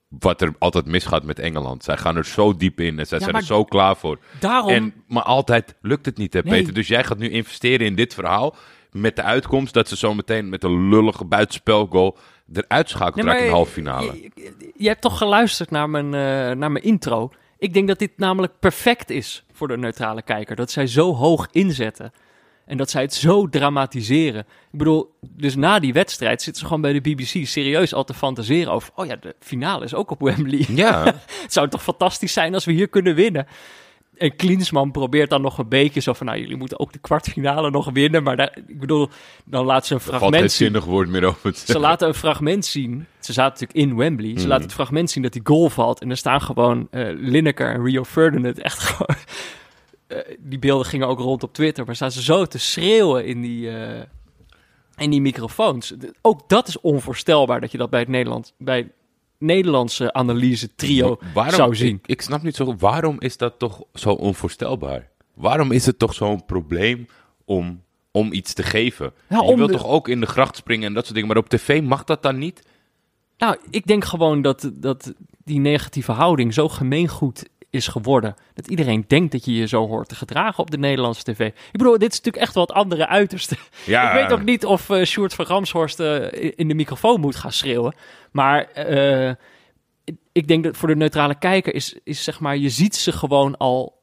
wat er altijd misgaat met Engeland. Zij gaan er zo diep in en zij Ja, zijn er zo klaar voor. Daarom, En, maar altijd lukt het niet, hè, Nee. Peter? Dus jij gaat nu investeren in dit verhaal. Met de uitkomst dat ze zo meteen met een lullige buitenspelgoal eruit schakelt Nee, de maar halve finale. Je, je- je hebt toch geluisterd naar mijn, eh, naar mijn intro. Ik denk dat dit namelijk perfect is voor de neutrale kijker. Dat zij zo hoog inzetten. En dat zij het zo dramatiseren. Ik bedoel, dus na die wedstrijd zitten ze gewoon bij de BBC serieus al te fantaseren over... Oh ja, de finale is ook op Wembley. Ja, Het zou toch fantastisch zijn als we hier kunnen winnen. En Klinsman probeert dan nog een beetje zo van... Nou, jullie moeten ook de kwartfinale nog winnen. Maar daar, ik bedoel, dan laat ze een fragment zien. zinnig woord meer over Ze zeggen. laten een fragment zien. Ze zaten natuurlijk in Wembley. Ze Mhm. laten het fragment zien dat die goal valt. En er staan gewoon eh Lineker en Rio Ferdinand echt gewoon... eh, die beelden gingen ook rond op Twitter. Maar staan ze zo te schreeuwen in die, eh, in die microfoons. Ook dat is onvoorstelbaar dat je dat bij het Nederland... bij Nederlandse analyse trio waarom, zou zien. Ik, ik snap niet zo goed, waarom is dat toch zo onvoorstelbaar? Waarom is het toch zo'n probleem om, om iets te geven? Ja, je wilt de- toch ook in de gracht springen en dat soort dingen, maar op tv mag dat dan niet? Nou, ik denk gewoon dat, dat die negatieve houding zo gemeengoed is geworden. Dat iedereen denkt dat je je zo hoort te gedragen op de Nederlandse tv. Ik bedoel, dit is natuurlijk echt wel het andere uiterste. Ja, Ik weet ook niet of eh Sjoerd van Ramshorst eh, in de microfoon moet gaan schreeuwen. Maar eh, ik denk dat voor de neutrale kijker is, is zeg maar... je ziet ze gewoon al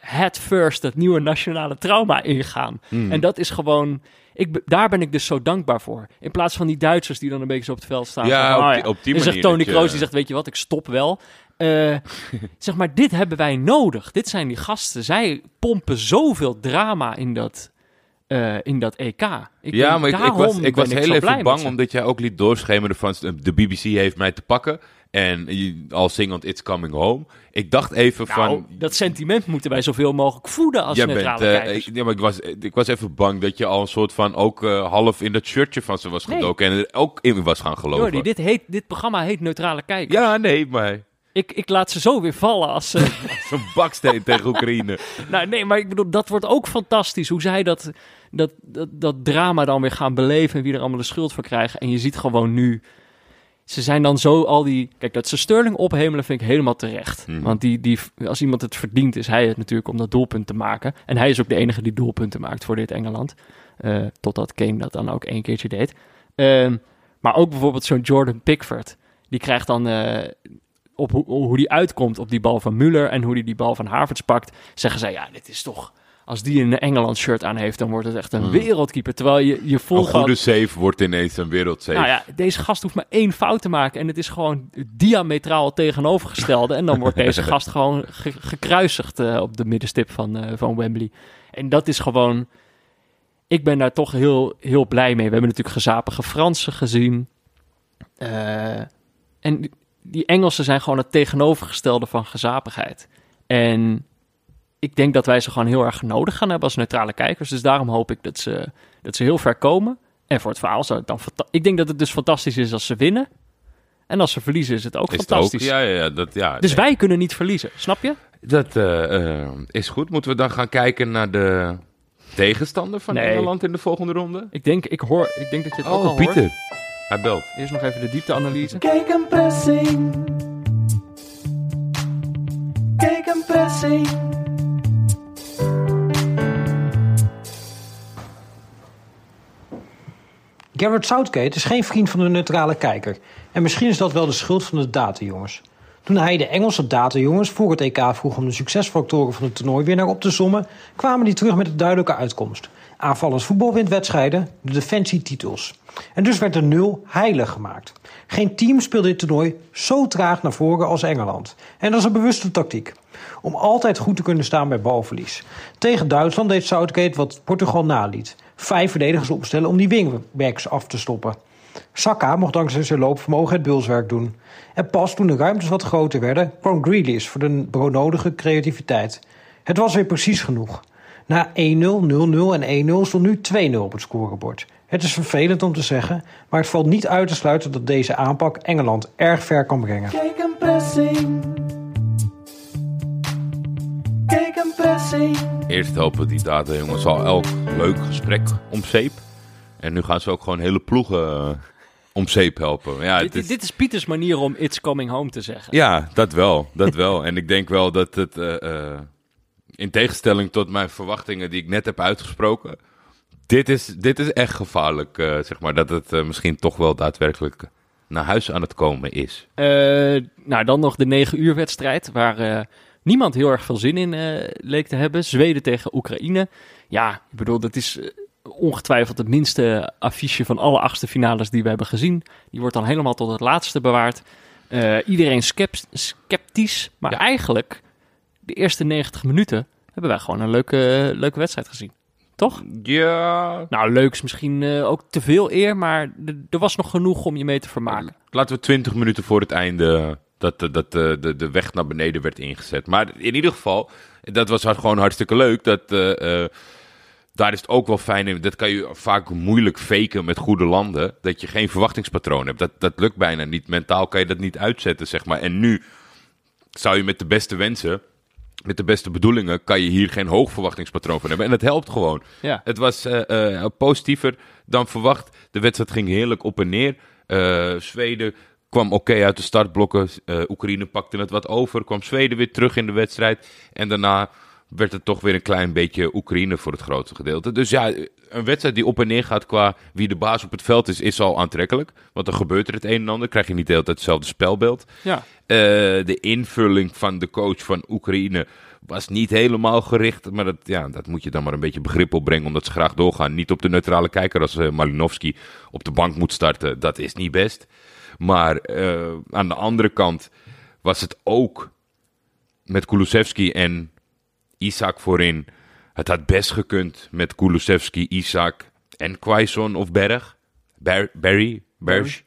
head first dat nieuwe nationale trauma ingaan. Hmm. En dat is gewoon... Ik, daar ben ik dus zo dankbaar voor. In plaats van die Duitsers die dan een beetje zo op het veld staan. Ja, van, op ah die- op die Dan zegt manier Tony Kroos, die zegt, weet je wat, ik stop wel. Eh, zeg maar, dit hebben wij nodig. Dit zijn die gasten. Zij pompen zoveel drama in dat, eh, in dat EK. Ik ja, maar ik, ik was, ik was heel even bang omdat jij ook liet doorschemeren van de BBC heeft mij te pakken. En al zingend It's Coming Home. Ik dacht even Nou, van... dat sentiment moeten wij zoveel mogelijk voeden als neutrale bent, eh, ik, ja, maar ik, was, ik was even bang dat je al een soort van ook eh, half in dat shirtje van ze was Nee. gedoken. En er ook in was gaan geloven. Jordi, dit, heet, dit programma heet Neutrale Kijkers. Ja, nee, maar Ik, ik laat ze zo weer vallen als ze... zo'n baksteen tegen Oekraïne. nou, nee, maar ik bedoel, dat wordt ook fantastisch. Hoe zij dat, dat, dat, dat drama dan weer gaan beleven en wie er allemaal de schuld voor krijgen. En je ziet gewoon nu... Ze zijn dan zo al die... Kijk, dat ze Sterling ophemelen vind ik helemaal terecht. Mhm. Want die, die, als iemand het verdient, is hij het natuurlijk om dat doelpunt te maken. En hij is ook de enige die doelpunten maakt voor dit Engeland. Eh, totdat Kane dat dan ook één keertje deed. Ehm, maar ook bijvoorbeeld zo'n Jordan Pickford. Die krijgt dan... eh, op hoe, hoe die uitkomt op die bal van Müller en hoe die die bal van Havertz pakt, zeggen zij, ja, dit is toch... Als die een Engeland shirt aan heeft, dan wordt het echt een Mm. wereldkeeper. Terwijl je, je Een voelt gewoon... goede save wordt ineens een wereldsave. Nou ja, deze gast hoeft maar één fout te maken. En het is gewoon diametraal tegenovergestelde. En dan wordt deze gast gewoon ge- gekruisigd eh, op de middenstip van, eh, van Wembley. En dat is gewoon... Ik ben daar toch heel, heel blij mee. We hebben natuurlijk gezapige Fransen gezien. Eh, en die- Engelsen zijn gewoon het tegenovergestelde van gezapigheid. En ik denk dat wij ze gewoon heel erg nodig gaan hebben als neutrale kijkers. Dus daarom hoop ik dat ze, dat ze heel ver komen. En voor het verhaal zou het dan... Ik denk dat het dus fantastisch is als ze winnen. En als ze verliezen is het ook is het ook? fantastisch. Ja, ja, dat, ja Dus nee. wij kunnen niet verliezen, snap je? Dat eh, eh, is goed. Moeten we dan gaan kijken naar de tegenstander van Nee. Engeland in de volgende ronde? Ik denk, ik hoor, ik denk dat je het ook al Oh, Pieter. hoort. Hij belt. Eerst nog even de diepteanalyse. Kijk een pressing. Kijk een pressing. Garrett Southgate is geen vriend van de neutrale kijker. En misschien is dat wel de schuld van de datajongens. Toen hij de Engelse datajongens voor het EK vroeg om de succesfactoren van het toernooiwinnaar op te sommen, kwamen die terug met een duidelijke uitkomst. Aanvallend voetbal wint wedstrijden, de defensie titels. En dus werd de nul heilig gemaakt. Geen team speelde dit toernooi zo traag naar voren als Engeland. En dat is een bewuste tactiek. Om altijd goed te kunnen staan bij balverlies. Tegen Duitsland deed Southgate wat Portugal naliet. Vijf verdedigers opstellen om die wingbacks af te stoppen. Saka mocht dankzij zijn loopvermogen het bulswerk doen. En pas toen de ruimtes wat groter werden, kwam Grealish voor de broodnodige creativiteit. Het was weer precies genoeg. Na 1-0, 0-0 en 1-0 stond nu 2-0 op het scorebord. Het is vervelend om te zeggen, maar het valt niet uit te sluiten dat deze aanpak Engeland erg ver kan brengen. Kijk een pressing. Kijk een pressing. Eerst helpen die data jongens al elk leuk gesprek om zeep. En nu gaan ze ook gewoon hele ploegen eh, om zeep helpen. Ja, Dit, is, dit is Pieters manier om It's Coming Home te zeggen. ja dat wel. Dat wel. en ik denk wel dat het, eh, eh, in tegenstelling tot mijn verwachtingen die ik net heb uitgesproken, dit is, dit is echt gevaarlijk. eh, zeg maar dat het eh, misschien toch wel daadwerkelijk naar huis aan het komen is. Eh, nou, dan nog de 9 uur wedstrijd, waar niemand heel erg veel zin in leek te hebben. Zweden tegen Oekraïne. Ja, ik bedoel, dat is ongetwijfeld het minste affiche van alle achtste finales die we hebben gezien. Die wordt dan helemaal tot het laatste bewaard. Iedereen skept- sceptisch, maar Ja. eigenlijk de eerste 90 minuten hebben wij gewoon een leuke, leuke wedstrijd gezien. Toch? Ja, Nou, leuk is misschien eh, ook te veel eer, maar er was nog genoeg om je mee te vermaken. Laten we 20 minuten voor het einde dat, de- dat de, de, de weg naar beneden werd ingezet. Maar in ieder geval, dat was gewoon hartstikke leuk. Dat, eh, eh, daar is het ook wel fijn in. Dat kan je vaak moeilijk faken met goede landen. Dat je geen verwachtingspatroon hebt. Dat, dat lukt bijna niet. Mentaal kan je dat niet uitzetten, zeg maar. En nu zou je met de beste wensen, met de beste bedoelingen, kan je hier geen hoog verwachtingspatroon van hebben. En dat helpt gewoon. Ja. Het was eh, eh, positiever dan verwacht. De wedstrijd ging heerlijk op en neer. Eh, Zweden kwam oké uit de startblokken. Oekraïne pakte het wat over. Kwam Zweden weer terug in de wedstrijd. En daarna werd het toch weer een klein beetje Oekraïne voor het grootste gedeelte. Dus ja, een wedstrijd die op en neer gaat qua wie de baas op het veld is, is al aantrekkelijk. Want dan gebeurt er het een en ander. Krijg je niet de hele tijd hetzelfde spelbeeld. Ja. Eh, de invulling van de coach van Oekraïne was niet helemaal gericht. Maar dat, ja, dat moet je dan maar een beetje begrip opbrengen, omdat ze graag doorgaan. Niet op de neutrale kijker als eh, Malinowski op de bank moet starten. Dat is niet best. Maar eh, aan de andere kant was het ook met Kulusevski en Isaac voorin. Het had best gekund met Kulusevski, Isaac en Quaison of Berg. Ber- Barry, Berg.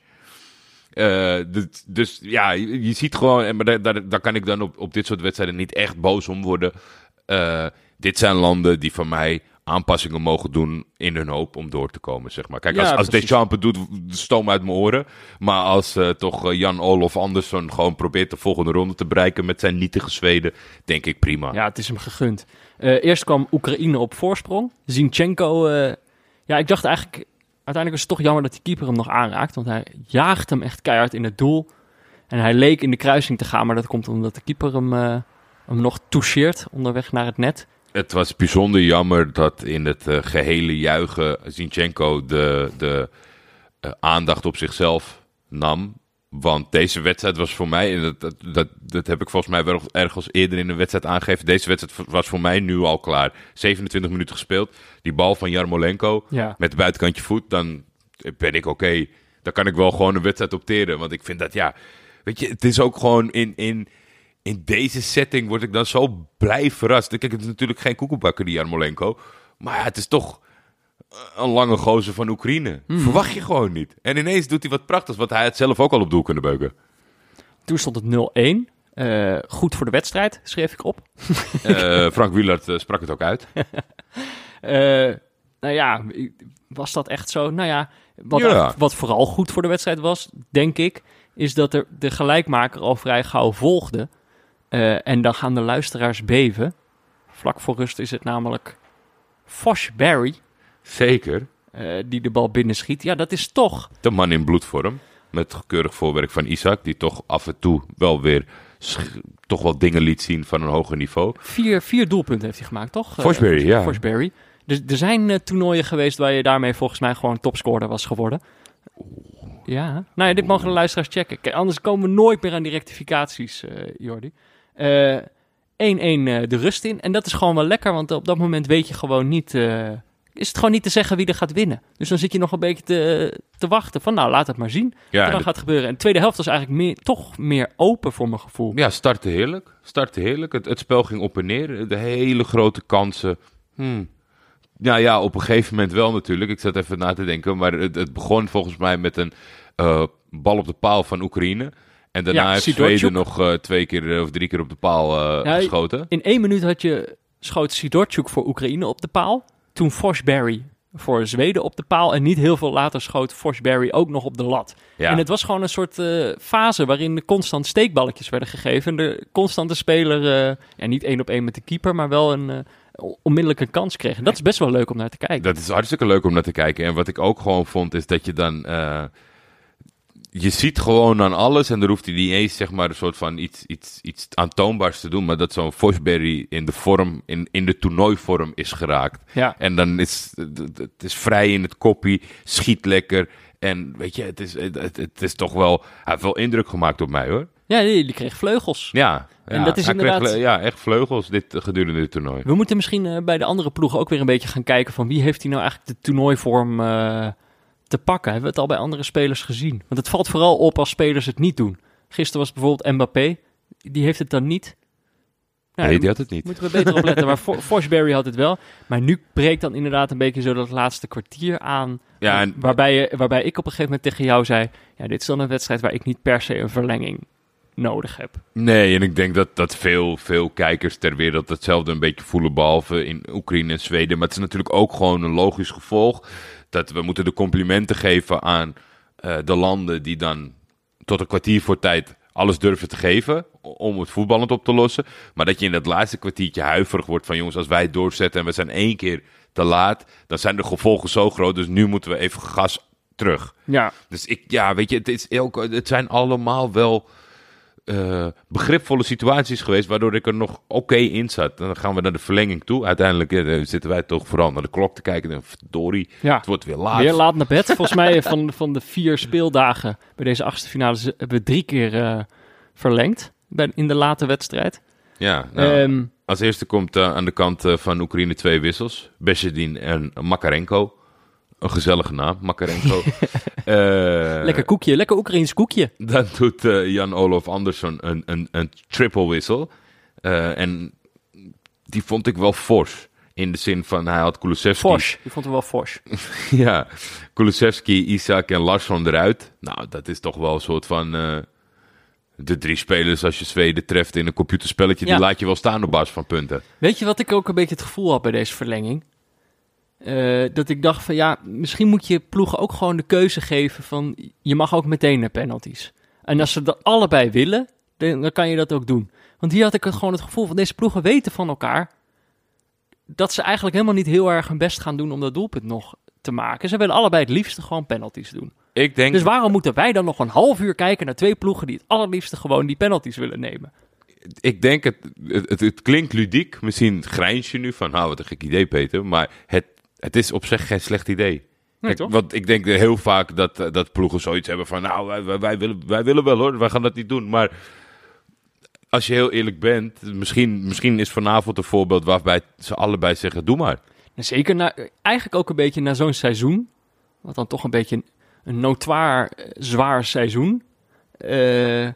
Eh, dus, dus ja, je, je ziet gewoon, en maar daar, daar, daar kan ik dan op, op dit soort wedstrijden niet echt boos om worden. Eh, dit zijn landen die van mij aanpassingen mogen doen in hun hoop om door te komen, zeg maar. Kijk, Ja, als, als. Deschamps het doet, stoom uit mijn oren. Maar als eh, toch eh, Jan-Olof Andersson gewoon probeert de volgende ronde te bereiken met zijn nietige Zweden, denk ik prima. Ja, het is hem gegund. Eh, eerst kwam Oekraïne op voorsprong. Zinchenko, ja, ik dacht eigenlijk... Uiteindelijk is het toch jammer dat die keeper hem nog aanraakt. Want hij jaagt hem echt keihard in het doel. En hij leek in de kruising te gaan. Maar dat komt omdat de keeper hem, hem nog toucheert onderweg naar het net. Het was bijzonder jammer dat in het eh, gehele juichen Zinchenko de, de eh, aandacht op zichzelf nam. Want deze wedstrijd was voor mij, en dat, dat, dat, dat heb ik volgens mij wel ergens eerder in een wedstrijd aangegeven. Deze wedstrijd was voor mij nu al klaar. 27 minuten gespeeld. Die bal van Jarmolenko Ja. met buitenkantje voet, dan ben ik oké. Dan kan ik wel gewoon een wedstrijd opteren. Want ik vind dat, ja, weet je, het is ook gewoon in, in, in deze setting word ik dan zo blij verrast. Kijk, het is natuurlijk geen koekenbakker, die Jarmolenko. Maar ja, het is toch een lange gozer van Oekraïne. Verwacht je gewoon niet. En ineens doet hij wat prachtigs, want hij had zelf ook al op doel kunnen beuken. Toen stond het 0-1. Eh, goed voor de wedstrijd, schreef ik op. Eh, Frank Wielert eh, sprak het ook uit. Nou ja, was dat echt zo? Nou ja, wat, Ja. wat vooral goed voor de wedstrijd was, denk ik, is dat er de gelijkmaker al vrij gauw volgde. Eh, en dan gaan de luisteraars beven. Vlak voor rust is het namelijk Fosh Barry Zeker. eh, die de bal binnenschiet. Ja, dat is toch. De man in bloedvorm. Met keurig voorwerk van Isaac, die toch af en toe wel weer toch wel dingen liet zien van een hoger niveau. Vier, vier doelpunten heeft hij gemaakt, toch? Eh, Forsberry, ja. Forsberry. Dus er zijn toernooien geweest waar je daarmee volgens mij gewoon topscorer was geworden. Ja, nou ja, dit mogen de luisteraars checken. Kijk, anders komen we nooit meer aan die rectificaties, eh Jordi. Eh, 1-1 eh, de rust in. En dat is gewoon wel lekker, want op dat moment weet je gewoon niet... eh, is het gewoon niet te zeggen wie er gaat winnen. Dus dan zit je nog een beetje te, te wachten van nou, laat het maar zien Ja, wat er en gaat gebeuren. En de tweede helft was eigenlijk meer, toch meer open voor mijn gevoel. Ja, startte heerlijk. Startte heerlijk. Het, het spel ging op en neer. De hele grote kansen. Hmm. Ja, ja, op een gegeven moment wel natuurlijk. Ik zat even na te denken. Maar het, het begon volgens mij met een bal op de paal van Oekraïne. En daarna Ja, heeft Sidorchuk. Zweden nog eh, twee keer eh, of drie keer op de paal eh, geschoten. In één minuut had je schoot Sidorchuk voor Oekraïne op de paal. Toen Forsberry voor Zweden op de paal. En niet heel veel later schoot Forsberry ook nog op de lat. Ja. En het was gewoon een soort fase waarin constant steekballetjes werden gegeven. En de constante speler, eh, ja, niet één op één met de keeper, maar wel een onmiddellijk een kans kreeg. En dat is best wel leuk om naar te kijken. Dat is hartstikke leuk om naar te kijken. En wat ik ook gewoon vond, is dat je dan. Je ziet gewoon aan alles. En er hoeft hij niet eens zeg maar, een soort van iets, iets, iets aantoonbaars te doen. Maar dat zo'n Forsberry in de vorm, in, in de toernooivorm is geraakt. Ja. En dan is het het is vrij in het koppie, schiet lekker. En weet je, het is, het, het, het is toch wel. Hij heeft wel indruk gemaakt op mij hoor. Ja, die, kreeg vleugels. Ja, En ja, dat is hij kreeg inderdaad- vle- ja, echt vleugels dit, gedurende dit toernooi. We moeten misschien eh, bij de andere ploegen ook weer een beetje gaan kijken van wie heeft hij nou eigenlijk de toernooivorm eh, te pakken. Hebben we het al bij andere spelers gezien? Want het valt vooral op als spelers het niet doen. Gisteren was bijvoorbeeld Mbappé, die heeft het dan niet. Nou, nee, die had het niet. moeten we beter op letten. Maar For- Forsberry had het wel. Maar nu breekt dan inderdaad een beetje zo dat laatste kwartier aan. Ja, en waarbij, je, waarbij ik op een gegeven moment tegen jou zei... Ja, dit is dan een wedstrijd waar ik niet per se een verlenging nodig heb. Nee, en ik denk dat, dat veel, veel kijkers ter wereld hetzelfde een beetje voelen, behalve in Oekraïne en Zweden. Maar het is natuurlijk ook gewoon een logisch gevolg dat we moeten de complimenten geven aan eh, de landen die dan tot een kwartier voor tijd alles durven te geven om het voetballend op te lossen. Maar dat je in dat laatste kwartiertje huiverig wordt van jongens, als wij doorzetten en we zijn één keer te laat, dan zijn de gevolgen zo groot. Dus nu moeten we even gas terug. Ja, Dus ik, ja, weet je, het, is ook, het zijn allemaal wel eh, begripvolle situaties geweest, waardoor ik er nog oké in zat. En dan gaan we naar de verlenging toe. Uiteindelijk eh, zitten wij toch vooral naar de klok te kijken. En verdorie, ja. het wordt weer laat. Weer laat naar bed. Volgens mij van, van de vier speeldagen bij deze achtste finale hebben we drie keer eh, verlengd bij, in de late wedstrijd. Ja, nou, Ehm, als eerste komt eh, aan de kant eh, van Oekraïne twee wissels. Besjedin en Makarenko. Een gezellige naam, Makarenko. Eh, lekker koekje, lekker Oekraïns koekje. Dan doet eh, Jan-Olof Andersson een, een, een triple wissel. Eh, en die vond ik wel fors. In de zin van, hij had Kulusevski. Fosh. Je vond hem wel Fosh. ja, Kulusevski, Isaac en Larsson eruit. Nou, dat is toch wel een soort van... de drie spelers als je Zweden treft in een computerspelletje... Ja. die laat je wel staan op basis van punten. Weet je wat ik ook een beetje het gevoel had bij deze verlenging? Eh, dat ik dacht van ja, misschien moet je ploegen ook gewoon de keuze geven van je mag ook meteen naar penalties. En als ze dat allebei willen, dan, dan kan je dat ook doen. Want hier had ik het gewoon het gevoel van deze ploegen weten van elkaar dat ze eigenlijk helemaal niet heel erg hun best gaan doen om dat doelpunt nog te maken. Ze willen allebei het liefste gewoon penalties doen. Ik denk, Dus waarom moeten wij dan nog een half uur kijken naar twee ploegen die het allerliefste gewoon die penalties willen nemen? ik denk het, het, het, het klinkt ludiek. Misschien grijns je nu van, nou wat een gek idee Peter. Maar het, het is op zich geen slecht idee. Nee, Kijk? Want ik denk heel vaak dat, eh, dat ploegen zoiets hebben van... Nou, wij, wij, willen, wij willen wel hoor, wij gaan dat niet doen. Maar als je heel eerlijk bent... Misschien, misschien is vanavond een voorbeeld waarbij ze allebei zeggen... Doe maar. En zeker na, eigenlijk ook een beetje na zo'n seizoen. Wat dan toch een beetje een, een notoir eh, zwaar seizoen. eh,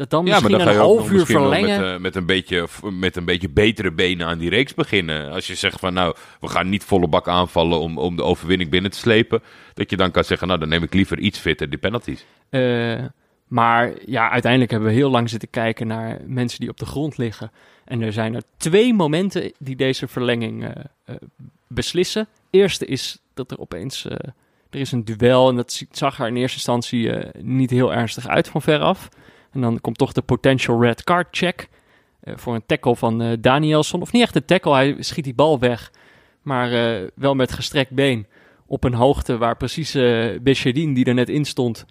dat dan misschien dan ga een half uur verlengen. Met, eh, met, een beetje, met een beetje betere benen aan die reeks beginnen. Als je zegt van nou, we gaan niet volle bak aanvallen om, om de overwinning binnen te slepen. Dat je dan kan zeggen, nou dan neem ik liever iets fitter die penalties. Eh, maar ja, uiteindelijk hebben we heel lang zitten kijken naar mensen die op de grond liggen. En er zijn er twee momenten die deze verlenging eh, beslissen. Eerste is dat er opeens er is een duel en dat zag er in eerste instantie niet heel ernstig uit van veraf. En dan komt toch de potential red card check eh, voor een tackle van eh, Danielson. Of niet echt een tackle, hij schiet die bal weg, maar eh, wel met gestrekt been op een hoogte waar precies Bechedin, die er net in stond,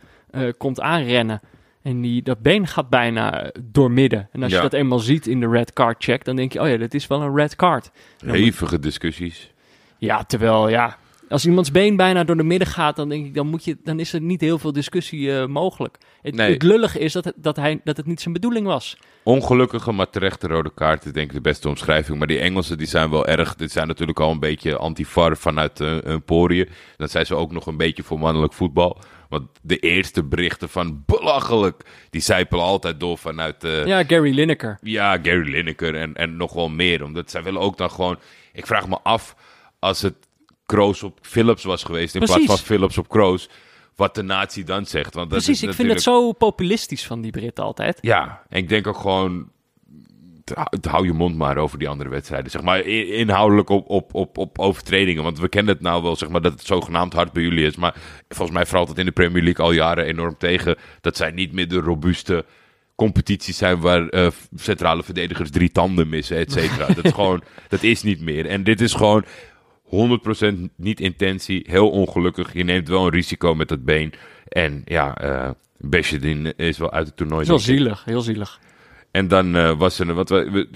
komt aanrennen. En die, dat been gaat bijna doormidden. En als Ja. je dat eenmaal ziet in de red card check, dan denk je, oh ja, dat is wel een red card. Hevige discussies. ja, terwijl ja, als iemands been bijna door de midden gaat, dan denk ik, dan, moet je, dan is er niet heel veel discussie eh, mogelijk. Het, Nee. het lullige is dat het, dat, hij, dat het niet zijn bedoeling was. Ongelukkige, maar terechte rode kaart is denk ik de beste omschrijving. Maar die Engelsen die zijn wel erg. Dit zijn natuurlijk al een beetje anti-VAR vanuit eh hun poriën. Dan zijn ze ook nog een beetje voor mannelijk voetbal. Want de eerste berichten van belachelijk, die zijpelen altijd door vanuit... eh, Ja, Gary Lineker. Ja, Gary Lineker en, en nog wel meer. Omdat zij willen ook dan gewoon... Ik vraag me af, als het Kroos op Philips was geweest... in Precies. plaats van Philips op Kroos... wat de natie dan zegt. Want dat Precies, ik vind het zo populistisch van die Britten altijd. Ja, en ik denk ook gewoon... Hou je mond maar over die andere wedstrijden. Zeg maar inhoudelijk op, op, op, op overtredingen. Want we kennen het nou wel, zeg maar, dat het zogenaamd hard bij jullie is. Maar volgens mij valt het in de Premier League al jaren enorm tegen. Dat zij niet meer de robuuste competities zijn waar eh, centrale verdedigers drie tanden missen, et cetera. dat, is gewoon, dat is niet meer. En dit is gewoon 100% niet intentie. Heel ongelukkig. Je neemt wel een risico met dat been. En ja, eh Beshedin is wel uit het toernooi. Ik. zielig, heel zielig. En dan eh, was er, wat we,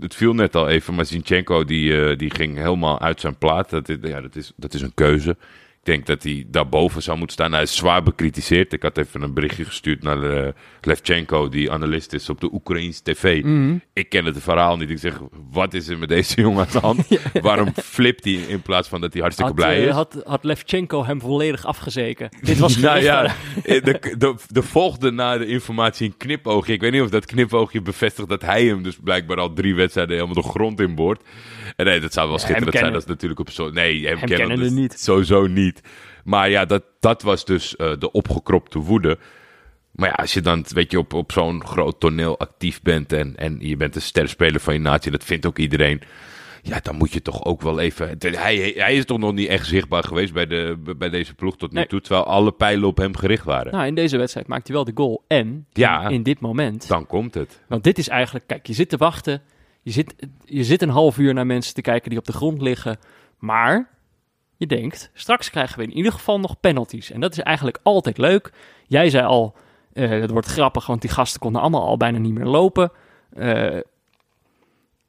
het viel net al even, maar Zinchenko die, eh, die ging helemaal uit zijn plaat. Dat, is- ja, dat, is, dat is een keuze. Ik denk dat hij daarboven zou moeten staan. Hij is zwaar bekritiseerd. Ik had even een berichtje gestuurd naar eh, Levchenko, die analist is op de Oekraïense tv. Mhm. Ik ken het verhaal niet. Ik zeg, wat is er met deze jongen aan de hand? Waarom flipt hij in plaats van dat hij hartstikke Had, blij eh, is? had, had Levchenko hem volledig afgezeken. Dit was nou ja, aan- de, de, de volgde na de informatie een knipoogje. Ik weet niet of dat knipoogje bevestigt dat hij hem dus blijkbaar al drie wedstrijden helemaal de grond in boort. En nee, dat zou wel schitterend zijn. Dat is natuurlijk op zo. Nee, hem, Hem kennen, dus niet. Sowieso niet. Maar ja, dat, dat was dus eh, de opgekropte woede. Maar ja, als je dan weet je, op, op zo'n groot toneel actief bent en, en je bent een sterspeler van je natie, dat vindt ook iedereen. Ja, dan moet je toch ook wel even. Hij, hij is toch nog niet echt zichtbaar geweest bij, de, bij deze ploeg tot nu Nee. toe, terwijl alle pijlen op hem gericht waren. Nou, in deze wedstrijd maakt hij wel de goal. En Ja. in, in dit moment. Dan komt het. Want dit is eigenlijk, kijk, je zit te wachten. Je zit, je zit een half uur naar mensen te kijken die op de grond liggen. Maar je denkt, straks krijgen we in ieder geval nog penalties. En dat is eigenlijk altijd leuk. Jij zei al, eh dat wordt grappig, want die gasten konden allemaal al bijna niet meer lopen. Eh,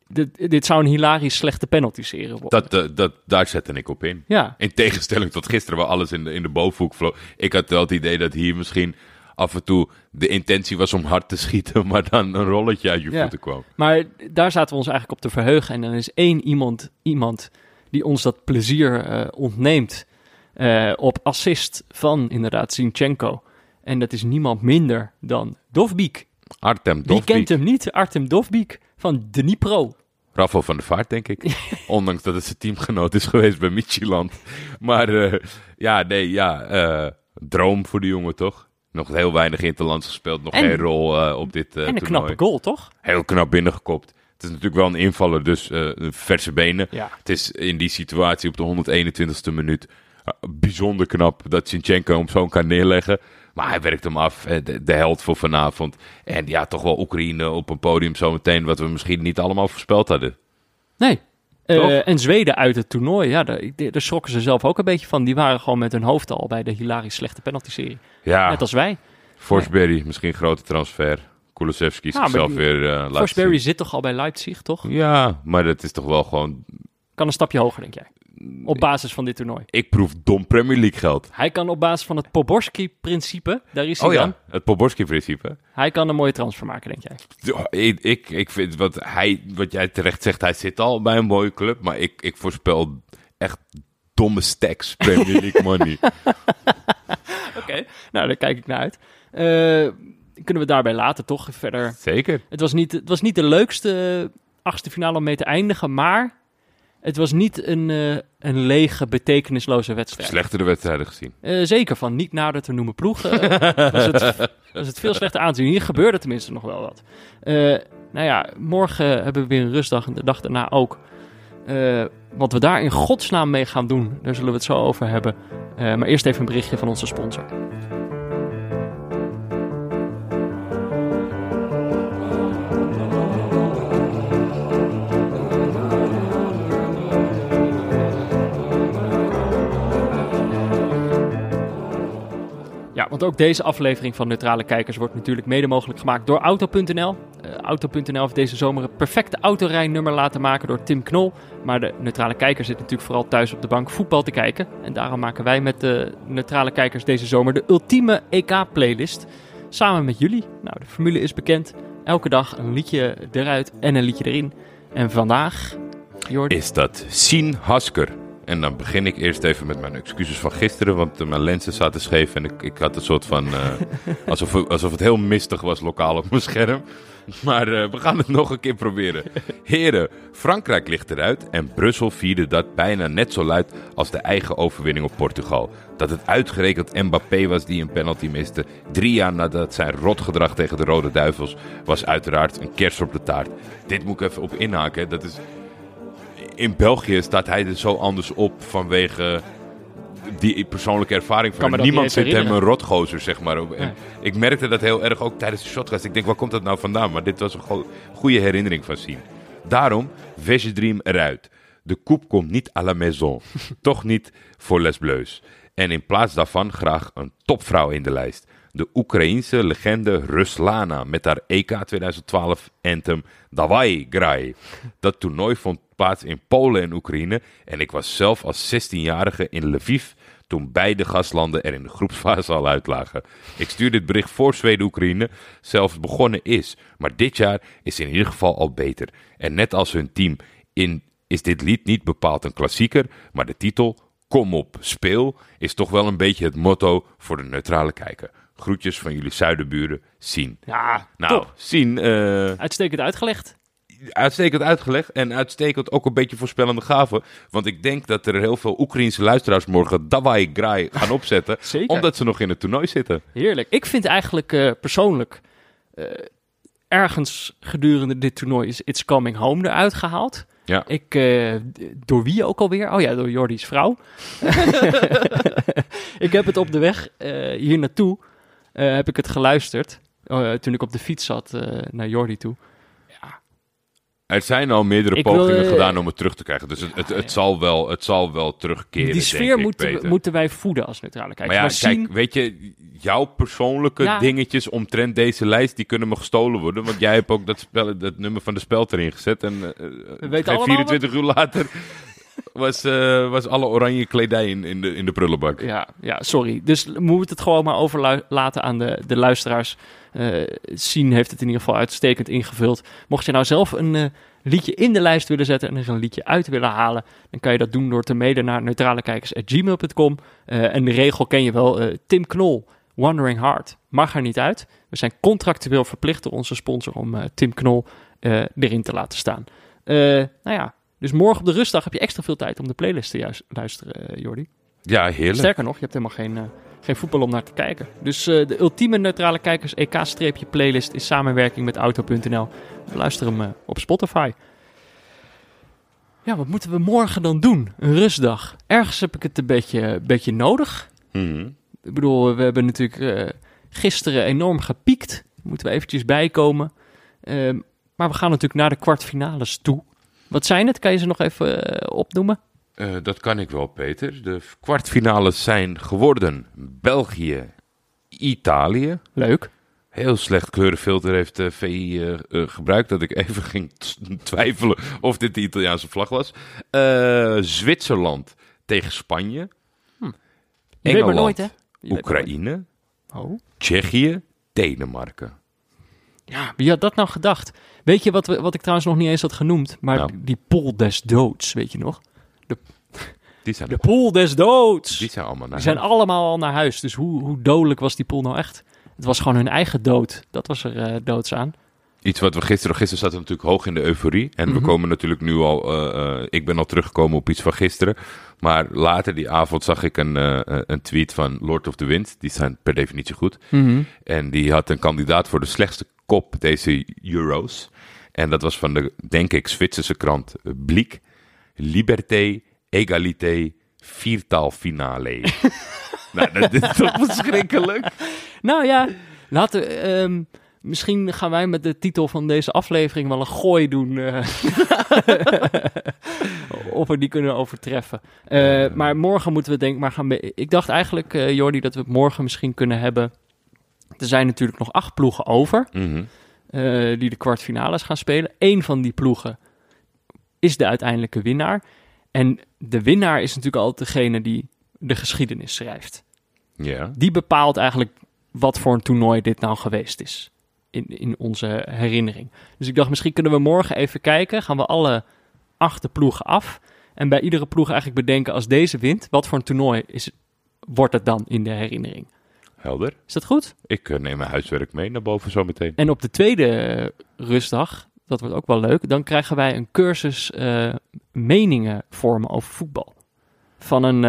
dit, dit zou een hilarisch slechte penalty-serie worden. Dat, eh, dat, daar zette ik op in. Ja, In tegenstelling tot gisteren, waar alles in de, in de bovenhoek vloog. Ik had wel het idee dat hier misschien af en toe de intentie was om hard te schieten, maar dan een rolletje uit je Ja. voeten kwam. maar daar zaten we ons eigenlijk op te verheugen. En dan is één iemand, iemand die ons dat plezier eh, ontneemt eh, op assist van inderdaad Zinchenko. En dat is niemand minder dan Dovbik. Artem Wie Dovbik. kent hem niet? Artem Dovbik van Dnipro. Rafael van der Vaart, denk ik. Ondanks dat het zijn teamgenoot is geweest bij Micheland. Maar eh, ja, nee, ja. droom voor de jongen, toch? Nog heel weinig interlands gespeeld. Nog En- geen rol eh, op dit eh en een toernooi. knappe goal, toch? Heel knap binnengekopt. Het is natuurlijk wel een invaller, dus eh, verse benen. Ja. Het is in die situatie op de 121ste minuut bijzonder knap dat Sinchenko hem zo kan neerleggen. Maar hij werkt hem af, de, de held voor vanavond. En ja, toch wel Oekraïne op een podium zometeen, wat we misschien niet allemaal voorspeld hadden. Nee. Eh, en Zweden uit het toernooi, ja, daar, daar schrokken ze zelf ook een beetje van. Die waren gewoon met hun hoofd al bij de hilarisch slechte penalty-serie. Ja, Net als wij. Forsberry, misschien grote transfer. Kulusevski Ja, zichzelf die- weer eh laten Forsberry zit toch al bij Leipzig, toch? Ja, maar dat is toch wel gewoon... Kan een stapje hoger, denk jij. Op basis van dit toernooi. Ik proef dom Premier League geld. Hij kan op basis van het Poborski-principe, daar is hij Oh ja, het Poborski-principe. Hij kan een mooie transfer maken, denk jij. Ik, ik, ik vind wat, hij, wat jij terecht zegt, hij zit al bij een mooie club. Maar ik, ik voorspel echt domme stacks Premier League money. Oké, nou, daar kijk ik naar uit. Eh, kunnen we daarbij laten, toch? Verder. Zeker. Het was niet, het was niet de leukste achtste finale om mee te eindigen, maar het was niet een, eh, een lege, betekenisloze wedstrijd. Slechtere wedstrijden gezien. Eh, zeker van niet nader te noemen ploegen. eh, was, het, was het veel slechter aanzien. Hier gebeurde tenminste nog wel wat. Eh, nou ja, morgen hebben we weer een rustdag en de dag daarna ook. Wat we daar in godsnaam mee gaan doen, daar zullen we het zo over hebben. Maar eerst even een berichtje van onze sponsor. Want ook deze aflevering van Neutrale Kijkers wordt natuurlijk mede mogelijk gemaakt door Auto.nl. Eh, Auto.nl heeft deze zomer een perfecte autorijnummer laten maken door Tim Knol. Maar de Neutrale Kijker zit natuurlijk vooral thuis op de bank voetbal te kijken. En daarom maken wij met de Neutrale Kijkers deze zomer de ultieme EK-playlist. Samen met jullie. Nou, de formule is bekend. Elke dag een liedje eruit en een liedje erin. En vandaag, Jordi, Is dat Sien Hasker. En dan begin ik eerst even met mijn excuses van gisteren. Want eh, mijn lenzen zaten scheef en ik, ik had een soort van... eh, alsof, alsof het heel mistig was lokaal op mijn scherm. Maar eh, we gaan het nog een keer proberen. Heren, Frankrijk ligt eruit en Brussel vierde dat bijna net zo luid als de eigen overwinning op Portugal. Dat het uitgerekend Mbappé was die een penalty miste, drie jaar nadat zijn rotgedrag tegen de Rode Duivels, was uiteraard een kers op de taart. Dit moet ik even op inhaken. Dat is... In België staat hij er zo anders op vanwege die persoonlijke ervaring van Niemand vindt hem een rotgozer, zeg maar. En Nee. Ik merkte dat heel erg ook tijdens de shotcast. Ik denk, waar komt dat nou vandaan? Maar dit was een go- goede herinnering van zien. Daarom, Vege Dream eruit. De coupe komt niet à la maison. Toch niet voor Les Bleus. En in plaats daarvan graag een topvrouw in de lijst. De Oekraïense legende Ruslana met haar EK 2012 anthem Dawai Grai. Dat toernooi vond plaats in Polen en Oekraïne. En ik was zelf als 16-jarige in Lviv toen beide gastlanden er in de groepsfase al uitlagen. Ik stuur dit bericht voor Zweden-Oekraïne zelfs begonnen is. Maar dit jaar is in ieder geval al beter. En net als hun team in, is dit lied niet bepaald een klassieker, maar de titel Kom op, speel is toch wel een beetje het motto voor de neutrale kijker. Groetjes van jullie zuidenburen, Sien. ja, Nou, top. Sien, eh, Uitstekend uitgelegd. uitstekend uitgelegd en uitstekend ook een beetje voorspellende gaven. Want ik denk dat er heel veel Oekraïense luisteraars morgen Dawai Grai gaan opzetten. Zeker. Omdat ze nog in het toernooi zitten. Heerlijk. Ik vind eigenlijk eh, persoonlijk eh, ergens gedurende dit toernooi is It's Coming Home eruit gehaald. Ja. Ik, eh, door wie ook alweer? Oh ja, door Jordi's vrouw. ik heb het op de weg eh, hier naartoe, eh, heb ik het geluisterd. eh, toen ik op de fiets zat eh, naar Jordi toe. Er zijn al meerdere Ik wil, pogingen gedaan om het terug te krijgen. Dus het, het, het, zal, wel, het zal wel terugkeren. Die denk sfeer ik, moeten, we- moeten wij voeden als neutrale kijkers. Maar ja, maar kijk, zien, weet je, jouw persoonlijke Ja. dingetjes omtrent deze lijst, die kunnen me gestolen worden. Want jij hebt ook dat, spel, dat nummer van de speld erin gezet. En eh, weten geen allemaal 24 uur later was, eh, was alle oranje kledij in, in, de, in de prullenbak. Ja, ja, sorry. Dus we het gewoon maar overlaten aan de, de luisteraars. Eh Sien heeft het in ieder geval uitstekend ingevuld. Mocht je nou zelf een eh, liedje in de lijst willen zetten en er een liedje uit willen halen, dan kan je dat doen door te mailen naar neutralekijkers.gmail.com. Eh en de regel ken je wel. eh, Tim Knol, Wandering Heart, mag er niet uit. We zijn contractueel verplicht door onze sponsor om eh, Tim Knol eh, erin te laten staan. Eh, nou ja, dus morgen op de rustdag heb je extra veel tijd om de playlist te juist luisteren, eh, Jordi. Ja, heerlijk. Sterker nog, je hebt helemaal geen, eh, geen voetbal om naar te kijken. Dus eh, de ultieme neutrale kijkers EK-playlist in samenwerking met Auto.nl. Luister hem op Spotify. Ja, wat moeten we morgen dan doen? Een rustdag. Ergens heb ik het een beetje, beetje nodig. Mhm. Ik bedoel, we hebben natuurlijk gisteren enorm gepiekt. Moeten we eventjes bijkomen. Ehm, maar we gaan natuurlijk naar de kwartfinales toe. Wat zijn het? Kan je ze nog even eh, opnoemen? Eh, dat kan ik wel, Peter. De kwartfinales zijn geworden België, Italië. Leuk. Heel slecht kleurenfilter heeft de VI eh, eh, gebruikt. Dat ik even ging twijfelen of dit de Italiaanse vlag was. Zwitserland tegen Spanje. Maar Engeland, nooit, hè? Oekraïne. Oh. Tsjechië, Denemarken. Ja, wie had dat nou gedacht? Weet je wat, we, wat ik trouwens nog niet eens had genoemd? Maar Nou. die pool des doods, weet je nog? Die zijn, De pool des doods! die zijn allemaal naar Die zijn huis. allemaal al naar huis. Dus hoe, hoe dodelijk was die pool nou echt? Het was gewoon hun eigen dood. Dat was er eh, doods aan. Iets wat we gisteren... Gisteren zaten we natuurlijk hoog in de euforie. En we Mhm. komen natuurlijk nu al... eh, eh, ik ben al teruggekomen op iets van gisteren. Maar later die avond zag ik een, een tweet van Lord of the Wind. Die zijn per definitie goed. En die had een kandidaat voor de slechtste kop deze Euros. En dat was van de, denk ik, Zwitserse krant Bliek. Liberté, egalité, viertaalfinale. nou, dat is toch verschrikkelijk? Nou ja, laten we, ehm, misschien gaan wij met de titel van deze aflevering wel een gooi doen. eh. of we die kunnen overtreffen. Eh, maar morgen moeten we denk maar gaan... Ik dacht eigenlijk, eh Jordi, dat we het morgen misschien kunnen hebben. Er zijn natuurlijk nog acht ploegen over. Mhm. Eh, die de kwartfinales gaan spelen. Eén van die ploegen is de uiteindelijke winnaar. En de winnaar is natuurlijk altijd degene die de geschiedenis schrijft. Ja. Die bepaalt eigenlijk wat voor een toernooi dit nou geweest is. In, in onze herinnering. Dus ik dacht, misschien kunnen we morgen even kijken. Gaan we alle acht ploegen af. En bij iedere ploeg eigenlijk bedenken, als deze wint, wat voor een toernooi is, wordt het dan in de herinnering? Helder. Is dat goed? Ik eh, neem mijn huiswerk mee naar boven zometeen. En op de tweede eh, rustdag, dat wordt ook wel leuk, dan krijgen wij een cursus eh, meningen vormen over voetbal. Van een,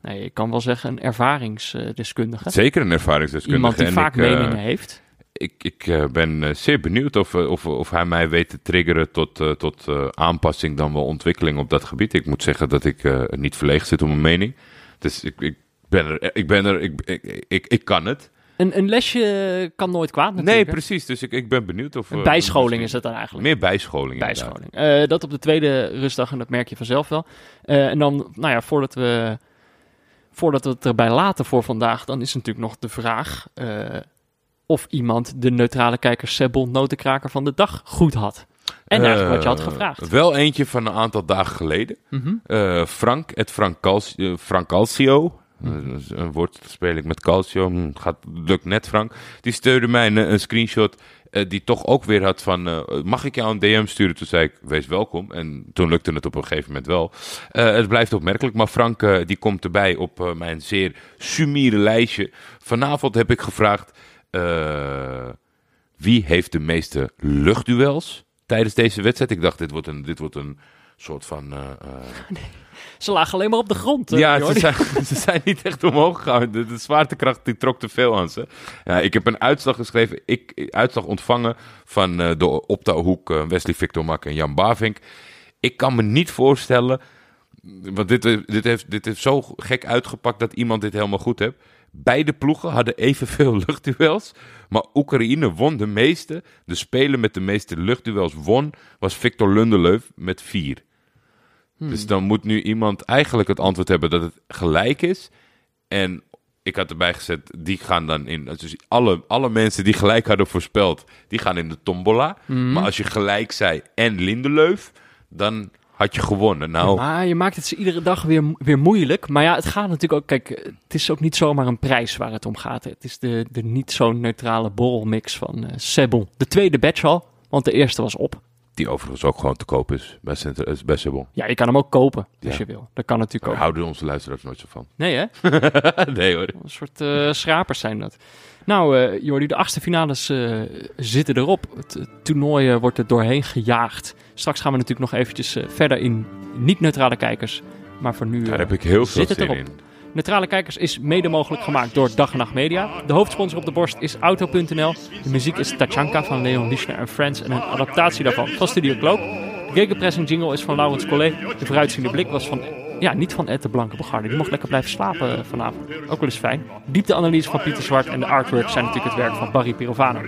nee, ik kan wel zeggen, een ervaringsdeskundige. Zeker een ervaringsdeskundige. Iemand die En vaak ik, meningen heeft. Ik, ik ben zeer benieuwd of, of, of hij mij weet te triggeren tot, tot aanpassing dan wel ontwikkeling op dat gebied. Ik moet zeggen dat ik niet verlegen zit om een mening. Dus ik, ik ben er, ik ben er, ik, ik, ik, ik kan het. Een, een lesje kan nooit kwaad natuurlijk. Nee, precies. Dus ik, ik ben benieuwd of... Een eh, bijscholing is het dan eigenlijk. Meer bijscholing. Bijscholing. Eh, dat op de tweede rustdag en dat merk je vanzelf wel. Eh, en dan, nou ja, voordat we, voordat we het erbij laten voor vandaag, dan is natuurlijk nog de vraag of iemand de neutrale kijker Sebbel notenkraker van de dag goed had. En eigenlijk wat je had gevraagd. Wel eentje van een aantal dagen geleden. Mhm. Frank, het Frank, Calci- eh, Frank Calcio. Eh, dat is een woordspeling met Calcio. Hm, Gaat, lukt net, Frank. Die stuurde mij een, een screenshot. eh, die toch ook weer had van. eh, mag ik jou een DM sturen? Toen zei ik: wees welkom. En toen lukte het op een gegeven moment wel. Het blijft opmerkelijk. Maar Frank, die komt erbij op mijn zeer sumiere lijstje. Vanavond heb ik gevraagd. wie heeft de meeste luchtduels tijdens deze wedstrijd? Ik dacht, dit wordt een, dit wordt een soort van. eh, eh, Ze lagen alleen maar op de grond. eh, ja, ze zijn, ze zijn niet echt omhoog gegaan. De, de zwaartekracht die trok te veel aan ze. Ja, ik heb een uitslag geschreven, ik, uitslag ontvangen van eh, de Opta-hoek eh, Wesley Victor Mak en Jan Bavink. Ik kan me niet voorstellen, want dit, dit, heeft, dit heeft zo gek uitgepakt dat iemand dit helemaal goed heeft. Beide ploegen hadden evenveel luchtduels, maar Oekraïne won de meeste. De speler met de meeste luchtduels won, was Victor Lundeleuf met vier. Dus dan moet nu iemand eigenlijk het antwoord hebben dat het gelijk is. En ik had erbij gezet, die gaan dan in. Dus alle, alle mensen die gelijk hadden voorspeld, die gaan in de tombola. Maar als je gelijk zei en Lindeleuf, dan had je gewonnen. Nou, Maar je maakt het ze iedere dag weer, weer moeilijk. Maar ja, het gaat natuurlijk ook... Kijk, het is ook niet zomaar een prijs waar het om gaat. Het is de, de niet zo neutrale borrelmix van Sebbel. De tweede batch al, want de eerste was op. Die overigens ook gewoon te koop is bij, Center, is bij Sebon. Ja, je kan hem ook kopen als Ja. je wil. Dat kan natuurlijk Daar ook. houden onze luisteraars nooit zo van. Nee hè? nee hoor. Een soort eh, schrapers zijn dat. Nou, eh Jordi, de achtste finales eh, zitten erop. Het eh, toernooi eh, wordt er doorheen gejaagd. Straks gaan we natuurlijk nog eventjes eh, verder in niet-neutrale kijkers. Maar voor nu Daar eh, heb ik heel veel zit het zin erop. in. Neutrale Kijkers is mede mogelijk gemaakt door Dag en Nacht Media. De hoofdsponsor op de borst is Auto.nl. De muziek is Tachanka van Leon Lischner en Friends en een adaptatie daarvan van Studio Cloak. De gegenpressing jingle is van Laurens Collet. De vooruitziende blik was van, ja, niet van Ed de Blanke Begarde. Die mocht lekker blijven slapen vanavond. Ook wel eens fijn. Diepteanalyse van Pieter Zwart en de artwork zijn natuurlijk het werk van Barry Pirovano.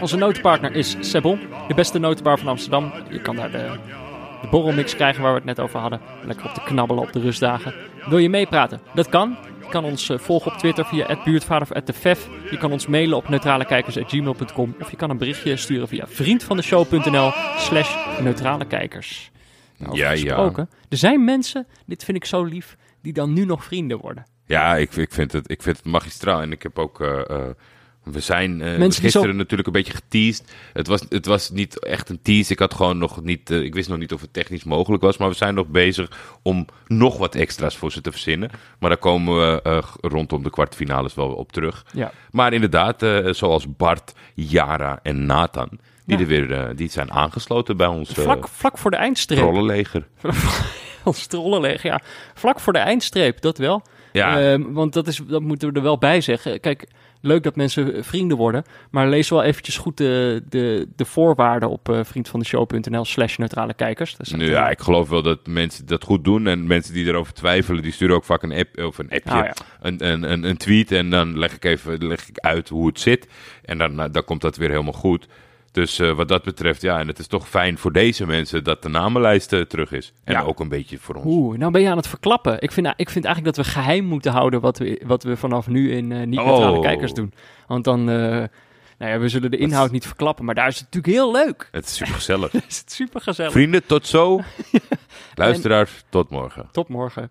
Onze notenpartner is Sebon, de beste notenbar van Amsterdam. Je kan daar de, de borrelmix krijgen waar we het net over hadden. Lekker op te knabbelen op de rustdagen. Wil je meepraten? Dat kan. Je kan ons eh, volgen op Twitter via @buurtvader of. Je kan ons mailen op neutralekijkers@gmail.com of je kan een berichtje sturen via vriendvandeshow.nl slash neutralekijkers. Nou, Ja, over ja. gesproken, Er zijn mensen, dit vind ik zo lief, die dan nu nog vrienden worden. Ja, ik, ik, vind het, ik vind het magistraal. En ik heb ook... eh, we zijn eh, gisteren zo- natuurlijk een beetje geteased. Het was, het was niet echt een tease. Ik had gewoon nog niet... eh, ik wist nog niet of het technisch mogelijk was. Maar we zijn nog bezig om nog wat extra's voor ze te verzinnen. Maar daar komen we eh, rondom de kwartfinales wel op terug. Ja. Maar inderdaad, zoals Bart, Yara en Nathan... Die, Ja. er weer, die zijn aangesloten bij ons Vlak, vlak voor de eindstreep. trollenleger. Ons trollenleger, ja. Vlak voor de eindstreep, dat wel. Ja, Ehm, want dat, is, dat moeten we er wel bij zeggen. Kijk, leuk dat mensen eh, vrienden worden. Maar lees wel eventjes goed de, de, de voorwaarden op eh vriendvandeshow.nl slash neutrale kijkers. Ja, ik geloof wel dat mensen dat goed doen. En mensen die erover twijfelen, die sturen ook vaak een app of een appje. Ah, ja. een, een, een, een tweet en dan leg ik even leg ik uit hoe het zit. En dan, nou, dan komt dat weer helemaal goed. Dus eh, wat dat betreft, ja, en het is toch fijn voor deze mensen dat de namenlijst eh, terug is. En Ja. ook een beetje voor ons. Oeh, nou ben je aan het verklappen. Ik vind, ik vind eigenlijk dat we geheim moeten houden wat we, wat we vanaf nu in eh niet-neutrale Oh. kijkers doen. Want dan, nou ja, we zullen de inhoud niet verklappen. Maar daar is het natuurlijk heel leuk. Het is super gezellig. Daar is het super gezellig. Vrienden, tot zo. Luisteraars, tot morgen. Tot morgen.